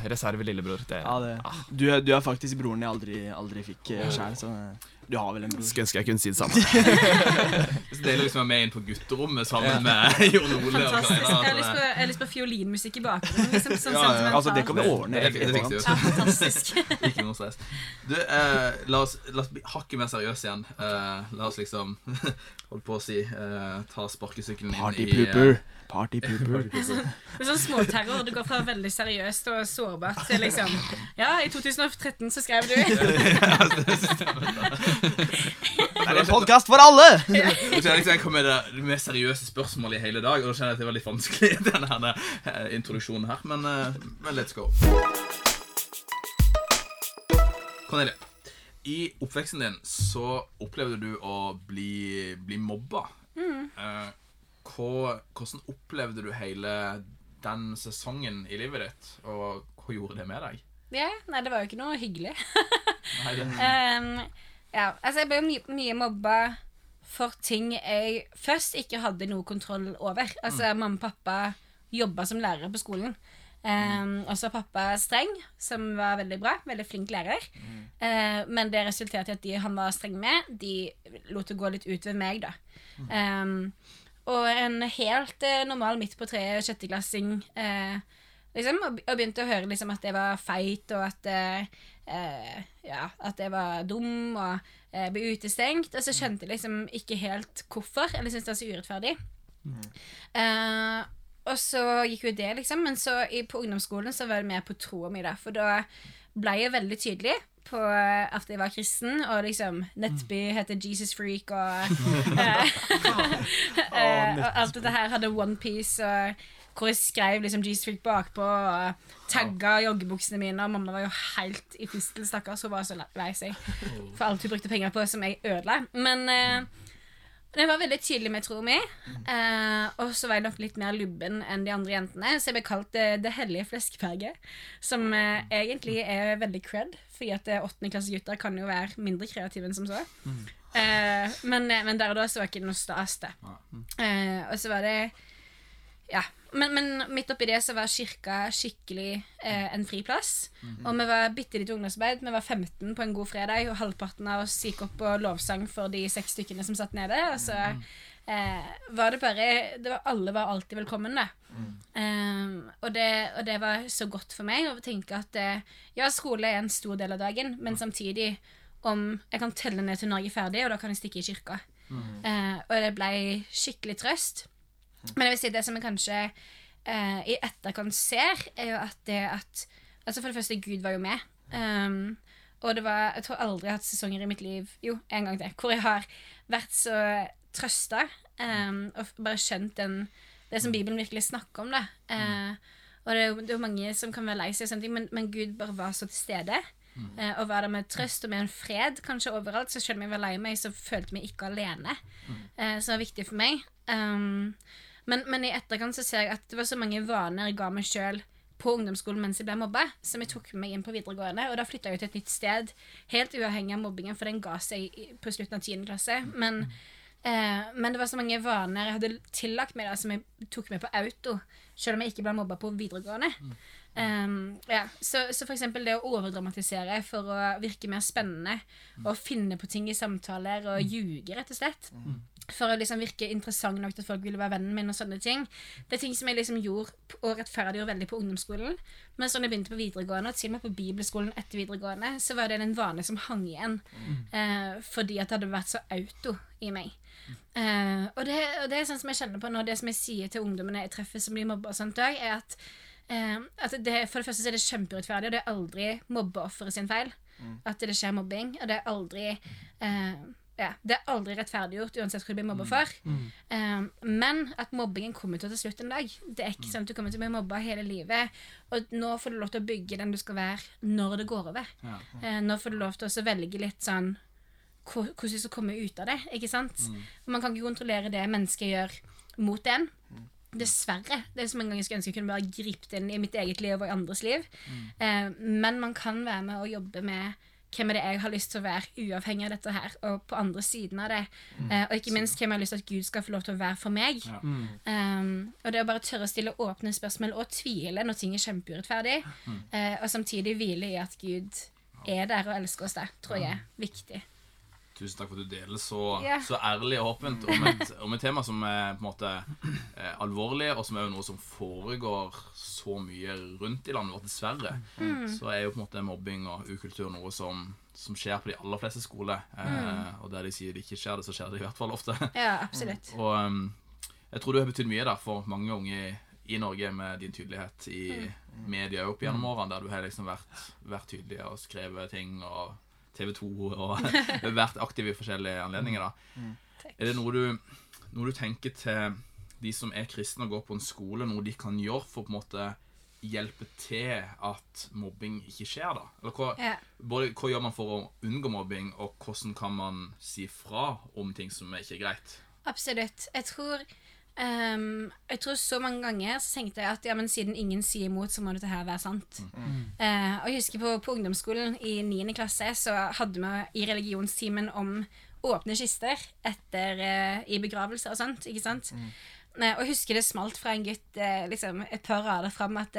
reserve lillebror. Det, Ja, det, du, er- du er faktisk broren jeg aldri, aldri fikk sjøl, så eh, du har vel en bror. Skulle ønske jeg kunne si det samme. Så deilig liksom å være med inn på gutterommet sammen med Jon Ole. og Fantastisk. Jeg har lyst på, jeg har lyst på fiolinmusikk i bakgrunnen. Liksom, sånn Ja, ja. sentimentalt. Altså, det kan vi ordne. Det det, det. Ja, fantastisk. Ikke noe stress. Du, eh, la, oss, la oss bli hakket mer seriøse igjen. Eh, la oss liksom Holdt på å si eh, ta sparkesykkelen inn i Partypooper. Partypooper. Det er sånn småterror. Du går fra veldig seriøst og sårbart til liksom Ja, i 2013 så skrev du Det er en podkast for alle! Jeg kjenner liksom jeg kom med det mest seriøse spørsmålet i hele dag, og da kjenner jeg at det er veldig vanskelig, denne her, eh, introduksjonen her, men, eh, men let's go. Cornelia, i oppveksten din så opplevde du å bli, bli mobba. Eh, hva, hvordan opplevde du hele den sesongen i livet ditt, og hva gjorde det med deg? Ja, nei, det var jo ikke noe hyggelig. Nei, det, Um, ja, altså jeg ble mye, mye mobba for ting jeg først ikke hadde noe kontroll over. Altså, mamma og pappa jobba som lærere på skolen. Um, og så pappa streng, som var veldig bra. Veldig flink lærer. Eh, men det resulterte i at de han var streng med, de lot det gå litt ut ved meg, da. Um, og en helt uh, normal midt på treet sjetteklassing uh, liksom, og, og begynte å høre liksom, at jeg var feit, og at eh, ja, at jeg var dum og eh, ble utestengt. Og så skjønte jeg liksom ikke helt hvorfor, eller syntes det var så urettferdig. Eh, og så gikk jo det, liksom. Men så i, på ungdomsskolen så var det mer på troa mi, da. For da ble jeg veldig tydelig på eh, at jeg var kristen, og liksom Nettby heter Jesus Freak, og, eh, eh, og alt dette her hadde OnePiece, og hvor jeg skrev liksom Jesus Freak bakpå, og tagga joggebuksene mine, og mamma var jo helt i fistel, stakkars. Hun var så lei seg for alt hun brukte penger på, som jeg ødela. Men eh, jeg var veldig tydelig med troa mi, eh, og så var jeg nok litt mer lubben enn de andre jentene, så jeg ble kalt eh, Det hellige fleskeperget som eh, egentlig er veldig cred, fordi at eh, åttendeklassegutter kan jo være mindre kreative enn som så. Eh, men, eh, men der og da så var det ikke noe stas, det. Og så var det Ja. Men, men midt oppi det så var kirka skikkelig eh, en friplass. Og vi var bitte litt ungdomsarbeid. Vi var 15 på en god fredag, og halvparten av oss gikk opp på lovsang for de seks stykkene som satt nede. Og så eh, var det bare det var, Alle var alltid velkommen, da. Um, og, det, og det var så godt for meg å tenke at eh, ja, skole er en stor del av dagen, men samtidig om jeg kan telle ned til Norge er ferdig, og da kan jeg stikke i kirka. Eh, og det ble skikkelig trøst. Men jeg vil si det som jeg kanskje eh, i etterkant ser, er jo at det at Altså For det første, Gud var jo med. Um, og det var Jeg tror aldri jeg har hatt sesonger i mitt liv Jo, en gang til. Hvor jeg har vært så trøsta um, og bare skjønt den, det som Bibelen virkelig snakker om. da. uh, og det er, jo, det er jo mange som kan være lei seg, og sånne ting, men, men Gud bare var så til stede. Mm. og var der med trøst og med en fred kanskje overalt. Så selv om jeg var lei meg, så følte jeg meg ikke alene. Eh, som var viktig for meg. Um, men, men i etterkant så ser jeg at det var så mange vaner jeg ga meg sjøl på ungdomsskolen mens jeg ble mobba, som jeg tok med meg inn på videregående. Og da flytta jeg jo til et nytt sted, helt uavhengig av mobbingen, for den ga seg på slutten av 10. klasse. Men, eh, men det var så mange vaner jeg hadde tillagt meg da, som jeg tok med på auto, selv om jeg ikke ble mobba på videregående. Um, ja. så, så for eksempel det å overdramatisere for å virke mer spennende, og finne på ting i samtaler og ljuge, rett og slett. For å liksom virke interessant nok til at folk ville være vennen min. og sånne ting Det er ting som jeg liksom gjorde og rettferdiggjorde veldig på ungdomsskolen. Men sånn jeg begynte på videregående, og til og med på bibelskolen etter videregående, så var det en vane som hang igjen. Eh, fordi at det hadde vært så auto i meg. Eh, og, det, og det er sånn som jeg kjenner på nå, det som jeg sier til ungdommene jeg treffer som blir mobba og sånt òg, er at, eh, at det, for det første så er det kjempeurettferdig, og det er aldri mobbeofferet sin feil at det skjer mobbing, og det er aldri eh, ja, det er aldri rettferdiggjort uansett hvor du blir mobba for. Eh, men at mobbingen kommer til å ta slutt en dag. Det er ikke sånn at du kommer til å bli mobba hele livet. Og nå får du lov til å bygge den du skal være når det går over. Ja. Uh, nå får du lov til å velge litt sånn hvor- hvordan du skal komme ut av det. ikke sant? Og Man kan ikke kontrollere det mennesket gjør mot en. Dessverre. Det er så mange ganger jeg skulle ønske jeg kunne bare gripe inn i mitt eget liv og i andres liv. Eh, men man kan være med og jobbe med hvem er det jeg har lyst til å være, uavhengig av dette her, og på andre siden av det. Eh, og ikke minst hvem jeg har lyst til at Gud skal få lov til å være for meg. Ja. Um, og det å bare tørre å stille åpne spørsmål og tvile når ting er kjempeurettferdig, uh, og samtidig hvile i at Gud er der og elsker oss der, tror jeg er viktig. Tusen takk for at du deler så, yeah. så ærlig og åpent om et, om et tema som er på en måte eh, alvorlig, og som er jo noe som foregår så mye rundt i landet vårt, dessverre. Så er jo på en måte mobbing og ukultur noe som, som skjer på de aller fleste skoler. Eh, Og der de sier det ikke skjer det, så skjer det i hvert fall ofte. Ja, absolutt. Og um, jeg tror du har betydd mye der for mange unge i, i Norge med din tydelighet i media opp gjennom årene, der du har liksom vært, vært tydelig og skrevet ting og TV 2 og vært aktiv i forskjellige anledninger. da. Mm. Er det noe du, noe du tenker til de som er kristne og går på en skole, noe de kan gjøre for på en måte hjelpe til at mobbing ikke skjer? da? Eller hva, Ja. både, hva gjør man for å unngå mobbing, og hvordan kan man si fra om ting som ikke er greit? Absolutt. Jeg tror ehm, Jeg tror så mange ganger så tenkte jeg at ja, men siden ingen sier imot, så må dette her være sant. Eh, og jeg husker på, på ungdomsskolen i 9. klasse så hadde vi i religionstimen om åpne kister etter, uh, i begravelser og sånt. ikke sant? Eh, og jeg husker det smalt fra en gutt liksom et par rader fram at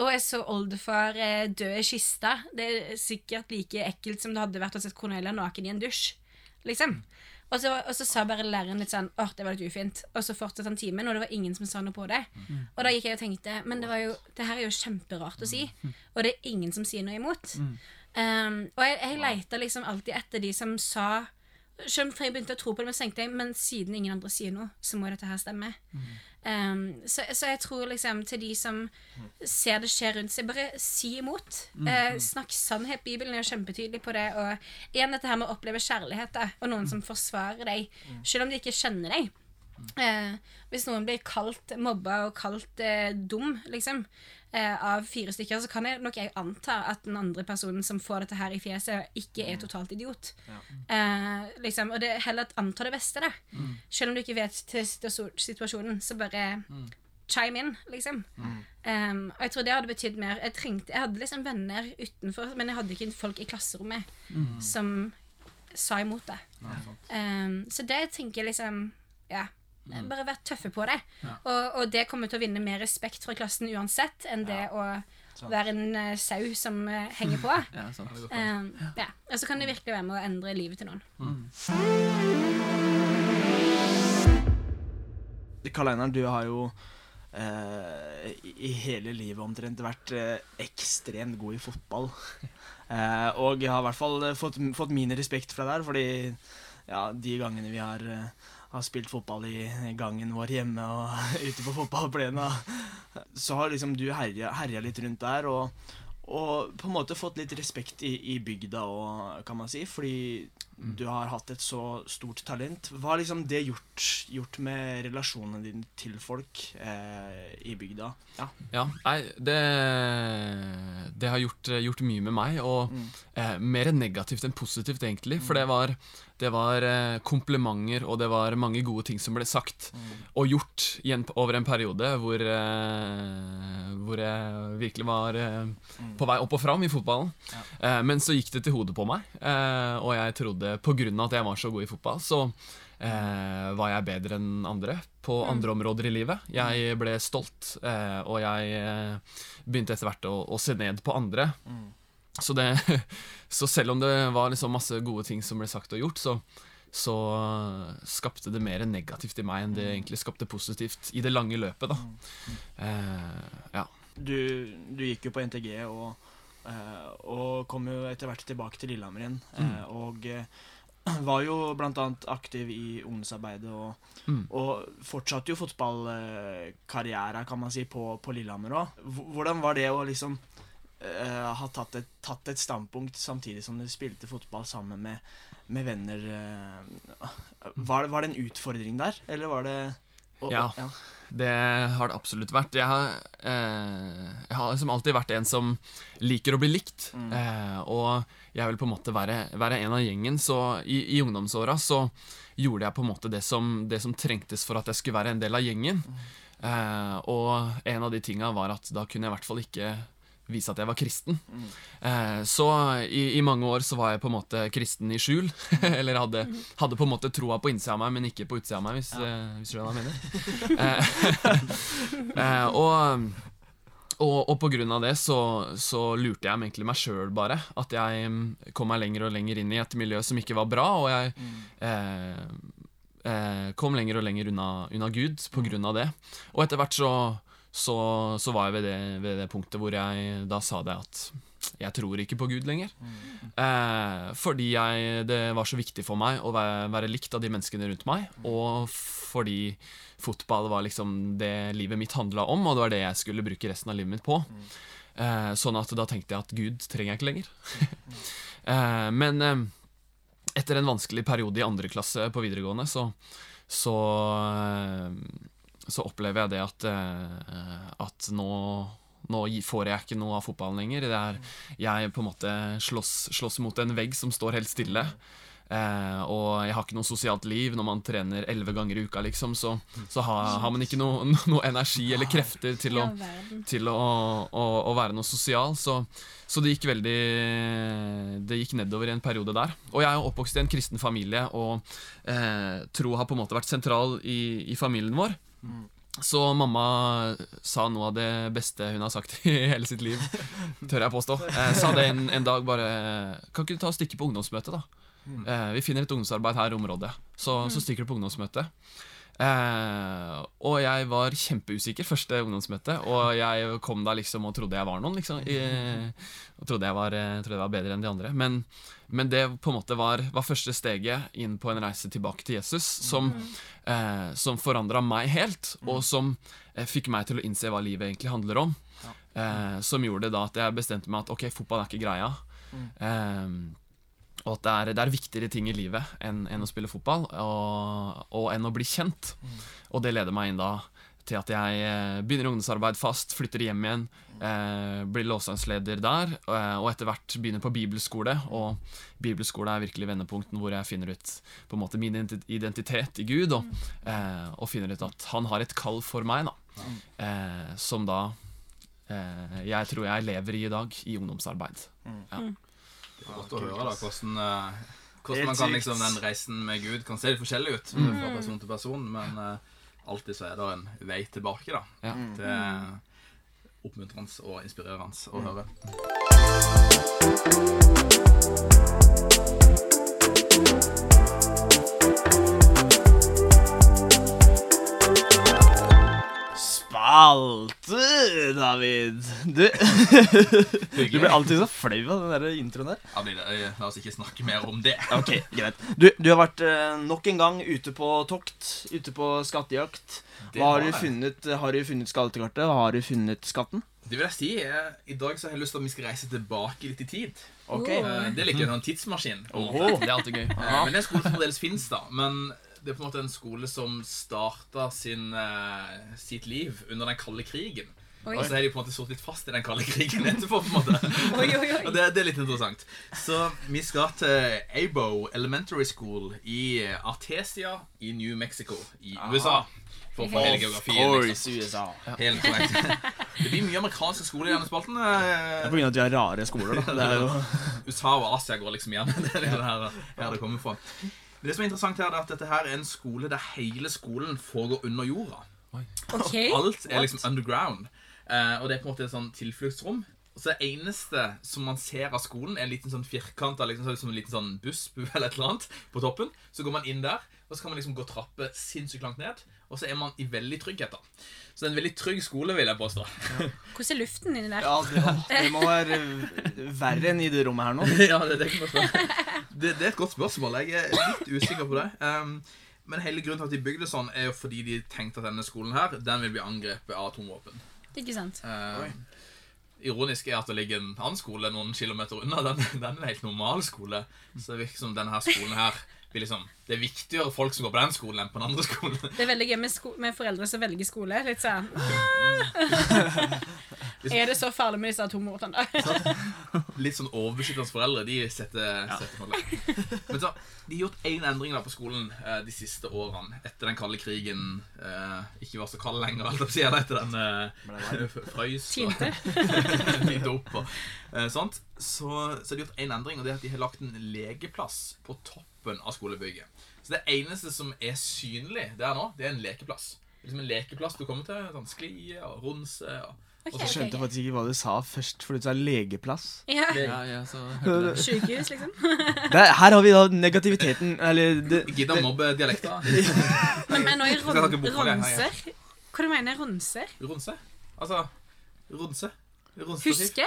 å, jeg så oldefar dø i kista. Det er sikkert like ekkelt som det hadde vært å se Cornelia naken i en dusj. Liksom. Og så, og så sa bare læreren litt sånn åh, det var litt ufint. Og så fortsatte han timen, og det var ingen som sa noe på det. Og da gikk jeg og tenkte men det, var jo, det her er jo kjemperart å si, og det er ingen som sier noe imot. Um, og jeg, jeg leita liksom alltid etter de som sa selv om jeg begynte å tro på det, men så tenkte jeg Men siden ingen andre sier noe, så må dette her stemme. Um, så, så jeg tror liksom til de som ser det skje rundt seg, bare si imot. Eh, snakk sannhet. Bibelen er jo kjempetydelig på det. Og igjen dette her med å oppleve kjærlighet, da, og noen som forsvarer deg, selv om de ikke kjenner deg. Uh, hvis noen blir kalt mobba og kalt uh, dum, liksom, eh, av fire stykker, så kan jeg nok jeg anta at den andre personen som får dette her i fjeset, ikke er totalt idiot. Eh, liksom, og det er heller at anta det beste, da. Selv om du ikke vet til situasjonen, så bare chime in, liksom. Um, og jeg tror det hadde betydd mer. Jeg, trengte, jeg hadde liksom venner utenfor, men jeg hadde ikke folk i klasserommet som sa imot det. Um, så det tenker jeg liksom Ja. Bare vært tøffe på det. Og, og det kommer til å vinne mer respekt fra klassen uansett enn det å være en uh, sau som uh, henger på. Ja, sant. Um, ja. Og så kan det virkelig være med å endre livet til noen. Karl Einar, du har jo eh, i hele livet omtrent vært eh, ekstremt god i fotball. Eh, og jeg har i hvert fall eh, fått, fått min respekt fra deg, fordi ja, de gangene vi har, eh, har spilt fotball i gangen vår hjemme og ute på fotballplena, så har liksom du herja, herja litt rundt der. Og, og på en måte fått litt respekt i, i bygda òg, kan man si. Fordi du har hatt et så stort talent. Hva har liksom det gjort, gjort med relasjonene dine til folk eh, i bygda? Ja. Ja, nei, det, det har gjort, gjort mye med meg, og eh, mer negativt enn positivt, egentlig. For det var, det var eh, komplimenter, og det var mange gode ting som ble sagt og gjort igjen, over en periode hvor, eh, hvor jeg virkelig var eh, på vei opp og fram i fotballen. Eh, men så gikk det til hodet på meg, eh, og jeg trodde på grunn av at jeg var så god i fotball, så eh, var jeg bedre enn andre på andre områder i livet. Jeg ble stolt, eh, og jeg eh, begynte etter hvert å, å se ned på andre. Så, det, så selv om det var liksom masse gode ting som ble sagt og gjort, så, så skapte det mer negativt i meg enn det egentlig skapte positivt i det lange løpet. da. Eh, ja. Du, du gikk jo på NTG og, eh, og kom jo etter hvert tilbake til Lillehammer igjen. Mm. og eh, var jo annet aktiv i ungdomsarbeidet og, Mm. og fortsatte jo fotballkarriera, kan man si, på, på Lillehammer òg. Hvordan var det å liksom uh, ha tatt et, tatt et standpunkt samtidig som du spilte fotball sammen med, med venner? Uh, var, var det en utfordring der, eller var det og- Ja. ja. Det har det absolutt vært. Jeg har, eh, jeg har liksom alltid vært en som liker å bli likt. Eh, og jeg vil på en måte være, være en av gjengen. Så i, i ungdomsåra så gjorde jeg på en måte det som, det som trengtes for at jeg skulle være en del av gjengen. Eh, og en av de tinga var at da kunne jeg i hvert fall ikke vise at jeg var kristen. Eh, så i, i mange år så var jeg på en måte kristen i skjul. Eller hadde, hadde på en måte troa på innsida av meg, men ikke på utsida av meg, hvis, eh, hvis du skjønner hva jeg mener. Eh, eh, og, og, og på grunn av det så, så lurte jeg egentlig meg sjøl bare. At jeg mm, kom meg lenger og lenger inn i et miljø som ikke var bra, og jeg mm. eh, kom lenger og lenger unna, unna Gud på grunn av det. Og etter hvert så, så, så var jeg ved det, ved det punktet hvor jeg da sa det at jeg tror ikke på Gud lenger. Eh, fordi jeg, det var så viktig for meg å være, være likt av de menneskene rundt meg, og fordi fotball var liksom det livet mitt handla om, og det var det jeg skulle bruke resten av livet mitt på. Eh, sånn at da tenkte jeg at Gud trenger jeg ikke lenger. eh, men eh, etter en vanskelig periode i andre klasse på videregående, så, så, eh, så opplever jeg det at, eh, at nå nå får jeg ikke noe av fotballen lenger. Det er, jeg på en måte slåss, slåss mot en vegg som står helt stille. Eh, og jeg har ikke noe sosialt liv når man trener elleve ganger i uka, liksom. Så, så har, har man ikke noe, noe energi eller krefter til å, til å, å, å være noe sosial. Så, så det gikk veldig Det gikk nedover i en periode der. Og jeg er jo oppvokst i en kristen familie, og eh, tro har på en måte vært sentral i, i familien vår. Så mamma sa noe av det beste hun har sagt i hele sitt liv, tør jeg påstå. Eh, sa det en, en dag bare Kan ikke du ta og stikke på ungdomsmøtet, da? Eh, vi finner et ungdomsarbeid her i området, så, så stikker du på ungdomsmøtet. Eh, og jeg var kjempeusikker første ungdomsmøte, og jeg kom da liksom og trodde jeg var noen, liksom. I, og trodde jeg, var, eh, trodde jeg var bedre enn de andre. Men, men det på en måte var, var første steget inn på en reise tilbake til Jesus, som, eh, som forandra meg helt, og som eh, fikk meg til å innse hva livet egentlig handler om. Eh, som gjorde det da at jeg bestemte meg at ok, fotball er ikke greia. Eh, og at det er, det er viktigere ting i livet enn, enn å spille fotball, og, og enn å bli kjent. Og det leder meg inn da til at jeg eh, begynner ungdomsarbeid fast, flytter hjem igjen, eh, blir låsangsleder der, eh, og etter hvert begynner på bibelskole. Og bibelskole er virkelig vendepunkten hvor jeg finner ut på en måte min identitet i Gud, og, eh, og finner ut at han har et kall for meg, da, eh, som da eh, jeg tror jeg lever i i dag, i ungdomsarbeid. Ja. Det er godt å høre da, hvordan, hvordan man kan liksom, den reisen med Gud kan se litt forskjellig ut fra person til person, men eh, alltid så er det en vei tilbake. da. Ja. Det er oppmuntrende og inspirerende å høre. Spalte, David. Du, du blir alltid så flau av den der introen der. Ja, det. La oss ikke snakke mer om det. Ok, greit. Du, du har vært eh, nok en gang ute på tokt, ute på skattejakt. Hva har du funnet? Har du funnet skattekartet? Har du funnet skatten? Det vil jeg si. Jeg, I dag så har jeg lyst til at vi skal reise tilbake litt i tid. Okay. Oh. Det er litt en sånn tidsmaskin. Oh. Det er alltid gøy. Eh, Men det er en skole som fremdeles fins, da. Men det er på en måte en skole som starta sin, uh, sitt liv under den kalde krigen. Oi. Og så er de på en måte sittet litt fast i den kalde krigen etterpå. på en måte Oi, oi, oi. Og det, det er litt interessant. Så vi skal til Abo Elementary School i Artesia i New Mexico i USA. For å få hele geografien. Liksom. USA. Helt korrekt. Det blir mye amerikanske skoler i denne spalten. Det eh, er på grunn av at vi har rare skoler, da. Det er jo USA og Asia går liksom igjen. Det er det her, her det kommer fra. Det som er interessant her, er at dette her er en skole der hele skolen foregår under jorda. Og Alt er liksom underground. Eh, og det er på en måte et sånn tilfluktsrom. Så det eneste som man ser av skolen, er en liten sånn firkanta liksom, så liksom en liten sånn bussbu eller et eller annet på toppen. Så går man inn der, og så kan man liksom gå trappe sinnssykt langt ned. Og så er man i veldig trygghet. da. Så det er en veldig trygg skole, vil jeg påstå. Hvordan er luften inni der? Ja, det, det må være verre enn i det rommet her nå. ja, det, det, kan man det, det er et godt spørsmål. Jeg er litt usikker på det. Um, men hele grunnen til at de bygde det sånn, er jo fordi de tenkte at denne skolen her, den vil bli angrepet av atomvåpen. Ikke sant? Um, ironisk er at det ligger en annen skole noen kilometer unna. Den, den er en helt normal skole. Så det virker som denne her skolen her liksom, Det er viktigere folk som går på den skolen, enn på den andre skolen. Det er veldig gøy med, sko med foreldre som velger skole. Litt sånn Er det så farlig med disse atomvåpnene? Litt sånn overbeskyttende foreldre. De setter, setter folk. Men så, De har gjort én endring da på skolen eh, de siste årene. Etter den kalde krigen eh, ikke var så kald lenger. Alt jeg sier etter den eh, frøys Tinte. begynte opp og eh, sånt. Så, så har de gjort én endring, og det er at de har lagt en legeplass på toppen av skolebygget. Så det eneste som er synlig der nå, det er en lekeplass. Liksom en lekeplass du kommer til. Sånn sklie og runse. og Okay, og så skjønte jeg faktisk ikke hva du sa først, fordi du sa legeplass. Ja. Ja, ja, så. Sykehus, liksom. Det, her har vi da negativiteten Eller det, Gidda mobbe dialekter. Men, men nå i ron for det? ronser Hva du mener ronser? Ronse? Altså Ronse? Huske?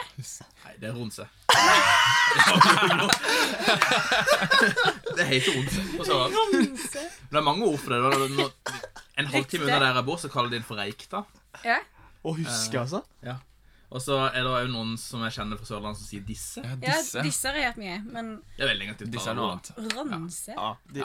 Nei, det er ronse. det heter ronse. Ronse. Men det er mange ord for det. Det var En halvtime unna der jeg bor, så kaller de det for Reikta. Ja. Å huske, altså? Ja. Og så er det òg noen som jeg kjenner fra Sørlandet, som sier disse. Ja, ja, disse. disse har jeg hørt mye. Men Det er veldig negativt. Disse er noe annet. ronse? Ja, de,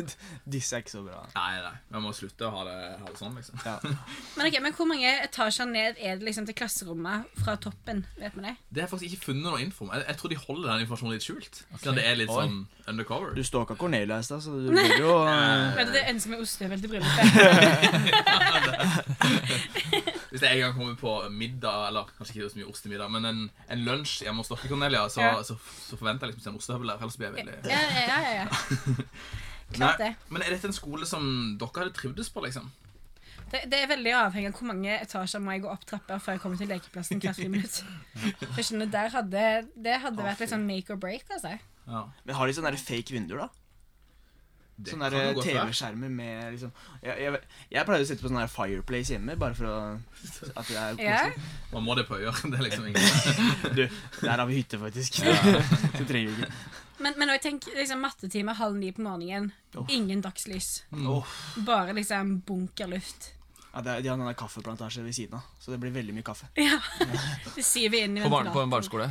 Disse er ikke så bra. Nei, nei. Vi må slutte å ha det, ha det sånn, liksom. Ja. Men, okay, men hvor mange etasjer ned er det liksom til klasserommet fra toppen? Vet vi det? Det har jeg faktisk ikke funnet noe info om. Jeg, jeg tror de holder den informasjonen litt skjult. Så det er litt Oi. sånn undercover. Du stalka Cornelia i stad, så du burde jo eh, Vet du, Det ønsker meg ostehøvel til bryllupet. Hvis jeg en gang kommer på middag, eller kanskje ikke så mye ost i middag, men en, en lunsj hjemme hos dere, Cornelia, så, Ja. så, så forventer jeg liksom en ostehøvel der. Ellers blir jeg veldig Ja, ja, ja. ja. Klart det. Men er dette en skole som dere hadde trivdes på, liksom? det. Det er veldig avhengig av hvor mange etasjer må jeg gå opp trapper før jeg kommer til lekeplassen hvert friminutt. Jeg skjønner, der hadde, Det hadde vært litt sånn make or break, altså. Ja. Men har de sånne fake vinduer, da? Sånne være. TV-skjermer med liksom jeg, jeg, jeg pleier å sette på sånn Fireplace hjemme, bare for å At det er Ja. koselig. Man må det på øyer. Det er liksom ingen Du, der har vi hytte, faktisk. Så trenger vi ikke. Men, men jeg tenker liksom, mattetime halv ni på morgenen, Oh. ingen dagslys. Oh. Bare liksom bunkerluft. Ja, det er, de har en kaffeplantasje ved siden av, så det blir veldig mye kaffe. Ja. Det siver inn i På, barn, på en barneskole.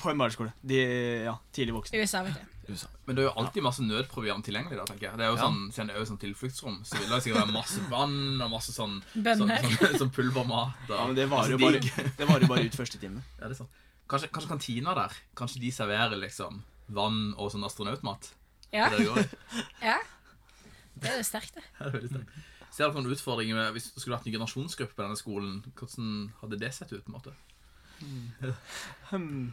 På en barneskole. De, ja, tidlig voksne. USA, vet du. USA. Men det er jo alltid masse nødproviant tilgjengelig. da, tenker jeg. Det er jo Ja. sånn, siden det er jo sånn tilfluktsrom, så vil det sikkert være masse vann og masse sånn, sånn, Bønner. sånn, sånn pulvermat. og Ja, men det varer jo bare, det varer jo bare ut første time. Ja, det er sant. Kanskje, kanskje kantina der Kanskje de serverer liksom vann og sånn astronautmat? Ja. Det det ja. Det er jo sterkt, det. Ja, det er veldig sterkt. Ser dere noen utfordringer med Hvis det skulle vært en generasjonsgruppe på denne skolen, hvordan hadde det sett ut? på en måte? Hmm.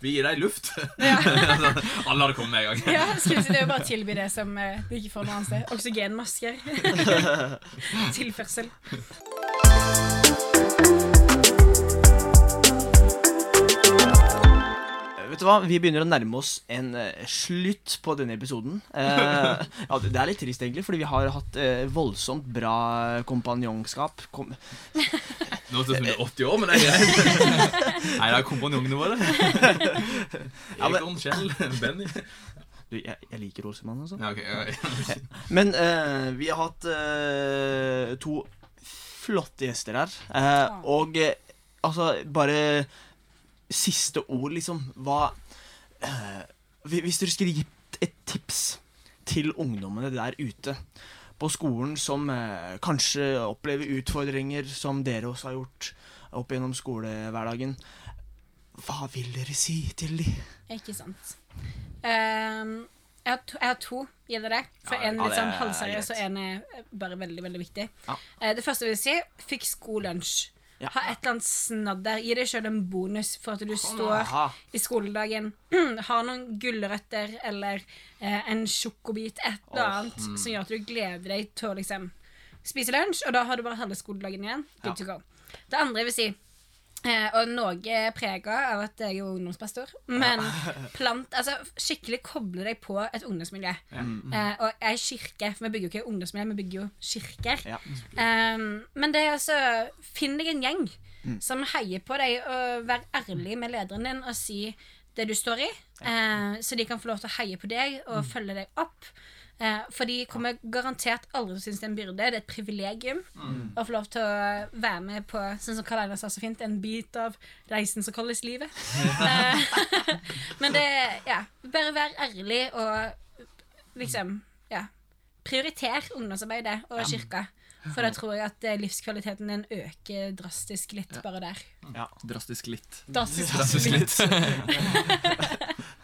Vi gir deg luft. Ja. Alle hadde kommet med en gang. Ja, skulle si Det er jo bare å tilby det som eh, de ikke får noe annet sted. Oksygenmasker. Tilførsel. Vet du hva, vi begynner å nærme oss en uh, slutt på denne episoden. Uh, ja, det det er litt trist, egentlig, fordi vi har hatt uh, voldsomt bra kompanjongskap. Kom, Nå høres det ut som du er 80 år, men det er greit. Nei, det er kompanjongene våre. Egon, Kjell, Benny. du, jeg, jeg liker Olsemann, altså. Ja, okay, ja, Men uh, vi har hatt uh, to flotte gjester her. Uh, og altså, bare siste ord, liksom. Hva uh, Hvis dere skulle gitt et tips til ungdommene der ute på skolen som uh, kanskje opplever utfordringer som dere også har gjort opp gjennom skolehverdagen, hva vil dere si til dem? Ikke sant. Um, jeg, har to, jeg har to. Gjelder det? For Ja, en litt sånn er halvseriøs, og en er bare veldig, veldig viktig. Ja. Eh, det første jeg vil si, fikk skolelunsj. Ja. Ha et eller annet snadder. Gi deg sjøl en bonus for at du står Aha. i skoledagen. Har noen gulrøtter eller eh, en sjokobit, et eller oh, annet, som gjør at du gleder deg til å liksom spise lunsj, og da har du bare halve skoledagen igjen. Good Ja. to go. Det andre jeg vil si Eh, og noe prega av at jeg er ungdomspastor. Men plant, altså, skikkelig koble deg på et ungdomsmiljø. Eh, og er kirke, for vi bygger jo ikke ungdomsmiljø, vi bygger jo kirker. Ja. Um, men det er altså Finn deg en gjeng som heier på deg, og vær ærlig med lederen din og si det du står i, eh, så de kan få lov til å heie på deg og følge deg opp. Eh, for de kommer garantert aldri til å synes det er en byrde. Det er et privilegium å få lov til å være med på sånn som Karl Einar sa så fint, en bit av reisen som kalles livet. Eh, men det Ja, bare vær ærlig og liksom Ja. Prioriter ungdomsarbeidet og kirka. For da tror jeg at eh, livskvaliteten din øker drastisk litt bare der. Drastisk litt. Drastisk. Drastisk litt.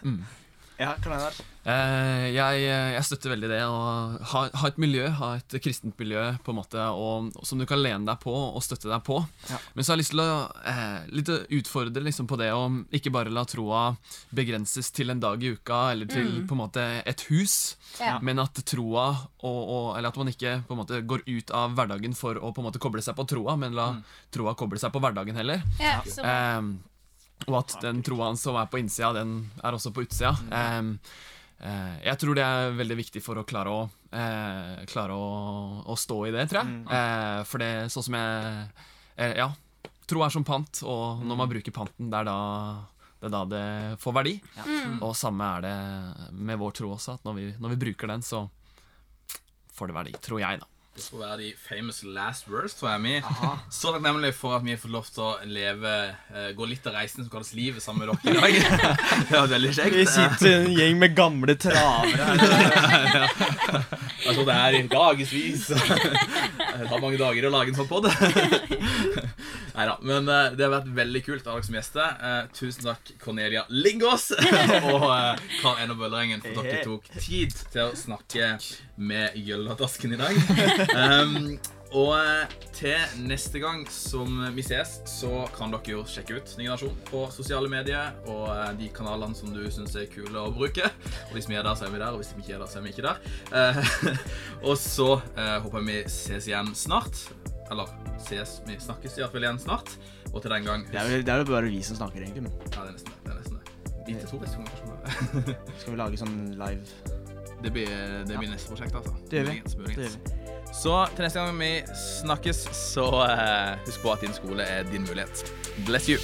Ja, Karl Einar. Eh, jeg, jeg støtter veldig det. Å ha, ha et miljø, ha et kristent miljø på en måte, og, som du kan lene deg på og støtte deg på. Ja. Men så har jeg lyst til å eh, litt utfordre liksom, på det å ikke bare la troa begrenses til en dag i uka eller til på en måte et hus, Ja. men at troa og, og, Eller at man ikke på en måte går ut av hverdagen for å på en måte koble seg på troa, men la troa koble seg på hverdagen heller. Ja, så bra. Og at den troa som er på innsida, den er også på utsida. Ehm, eh, jeg tror det er veldig viktig for å klare å, eh, klare å, å stå i det, tror jeg. Eh, for det sånn som jeg Ja. Tro er som pant, og når man bruker panten, det er da det, da det får verdi. Og samme er det med vår tro også, at når vi, når vi bruker den, så får det verdi, tror jeg, da. Det skulle være de famous last words, tror jeg. Vi så takknemlig for at vi har fått lov til å leve eh, gå litt av reisen som kalles livet, sammen med dere i dag. Det var veldig kjekt. Vi sitter en gjeng med gamle travere her. Jeg tror det er i dagevis. Det tar mange dager å lage en sånn pod. Nei da. Men eh, det har vært veldig kult å ha dere som gjester. Eh, tusen takk, Cornelia Lingås og Karl Einar Bøllerengen, for at dere tok tid til å snakke med Gjølladasken i dag. Um, og eh, til neste gang som vi ses, så kan dere jo sjekke ut Ny Generasjon på sosiale medier og eh, de kanalene som du syns er kule å bruke. Og hvis vi er der, så er vi der, og hvis vi ikke er der, så er vi ikke der. Eh, og så uh, håper vi ses igjen snart. Eller ses, vi snakkes iallfall igjen snart. Og til den gang Det er, vel, det er vel bare vi som snakker, egentlig. Men Ja, det er nesten det. det, er nesten det. Vi til to neste gang, skal vi lage sånn live Det blir, det blir neste prosjekt, altså. Det gjør vi. Det gjør vi. Så til neste gang vi snakkes, så uh, husk på at din skole er din mulighet. Bless you.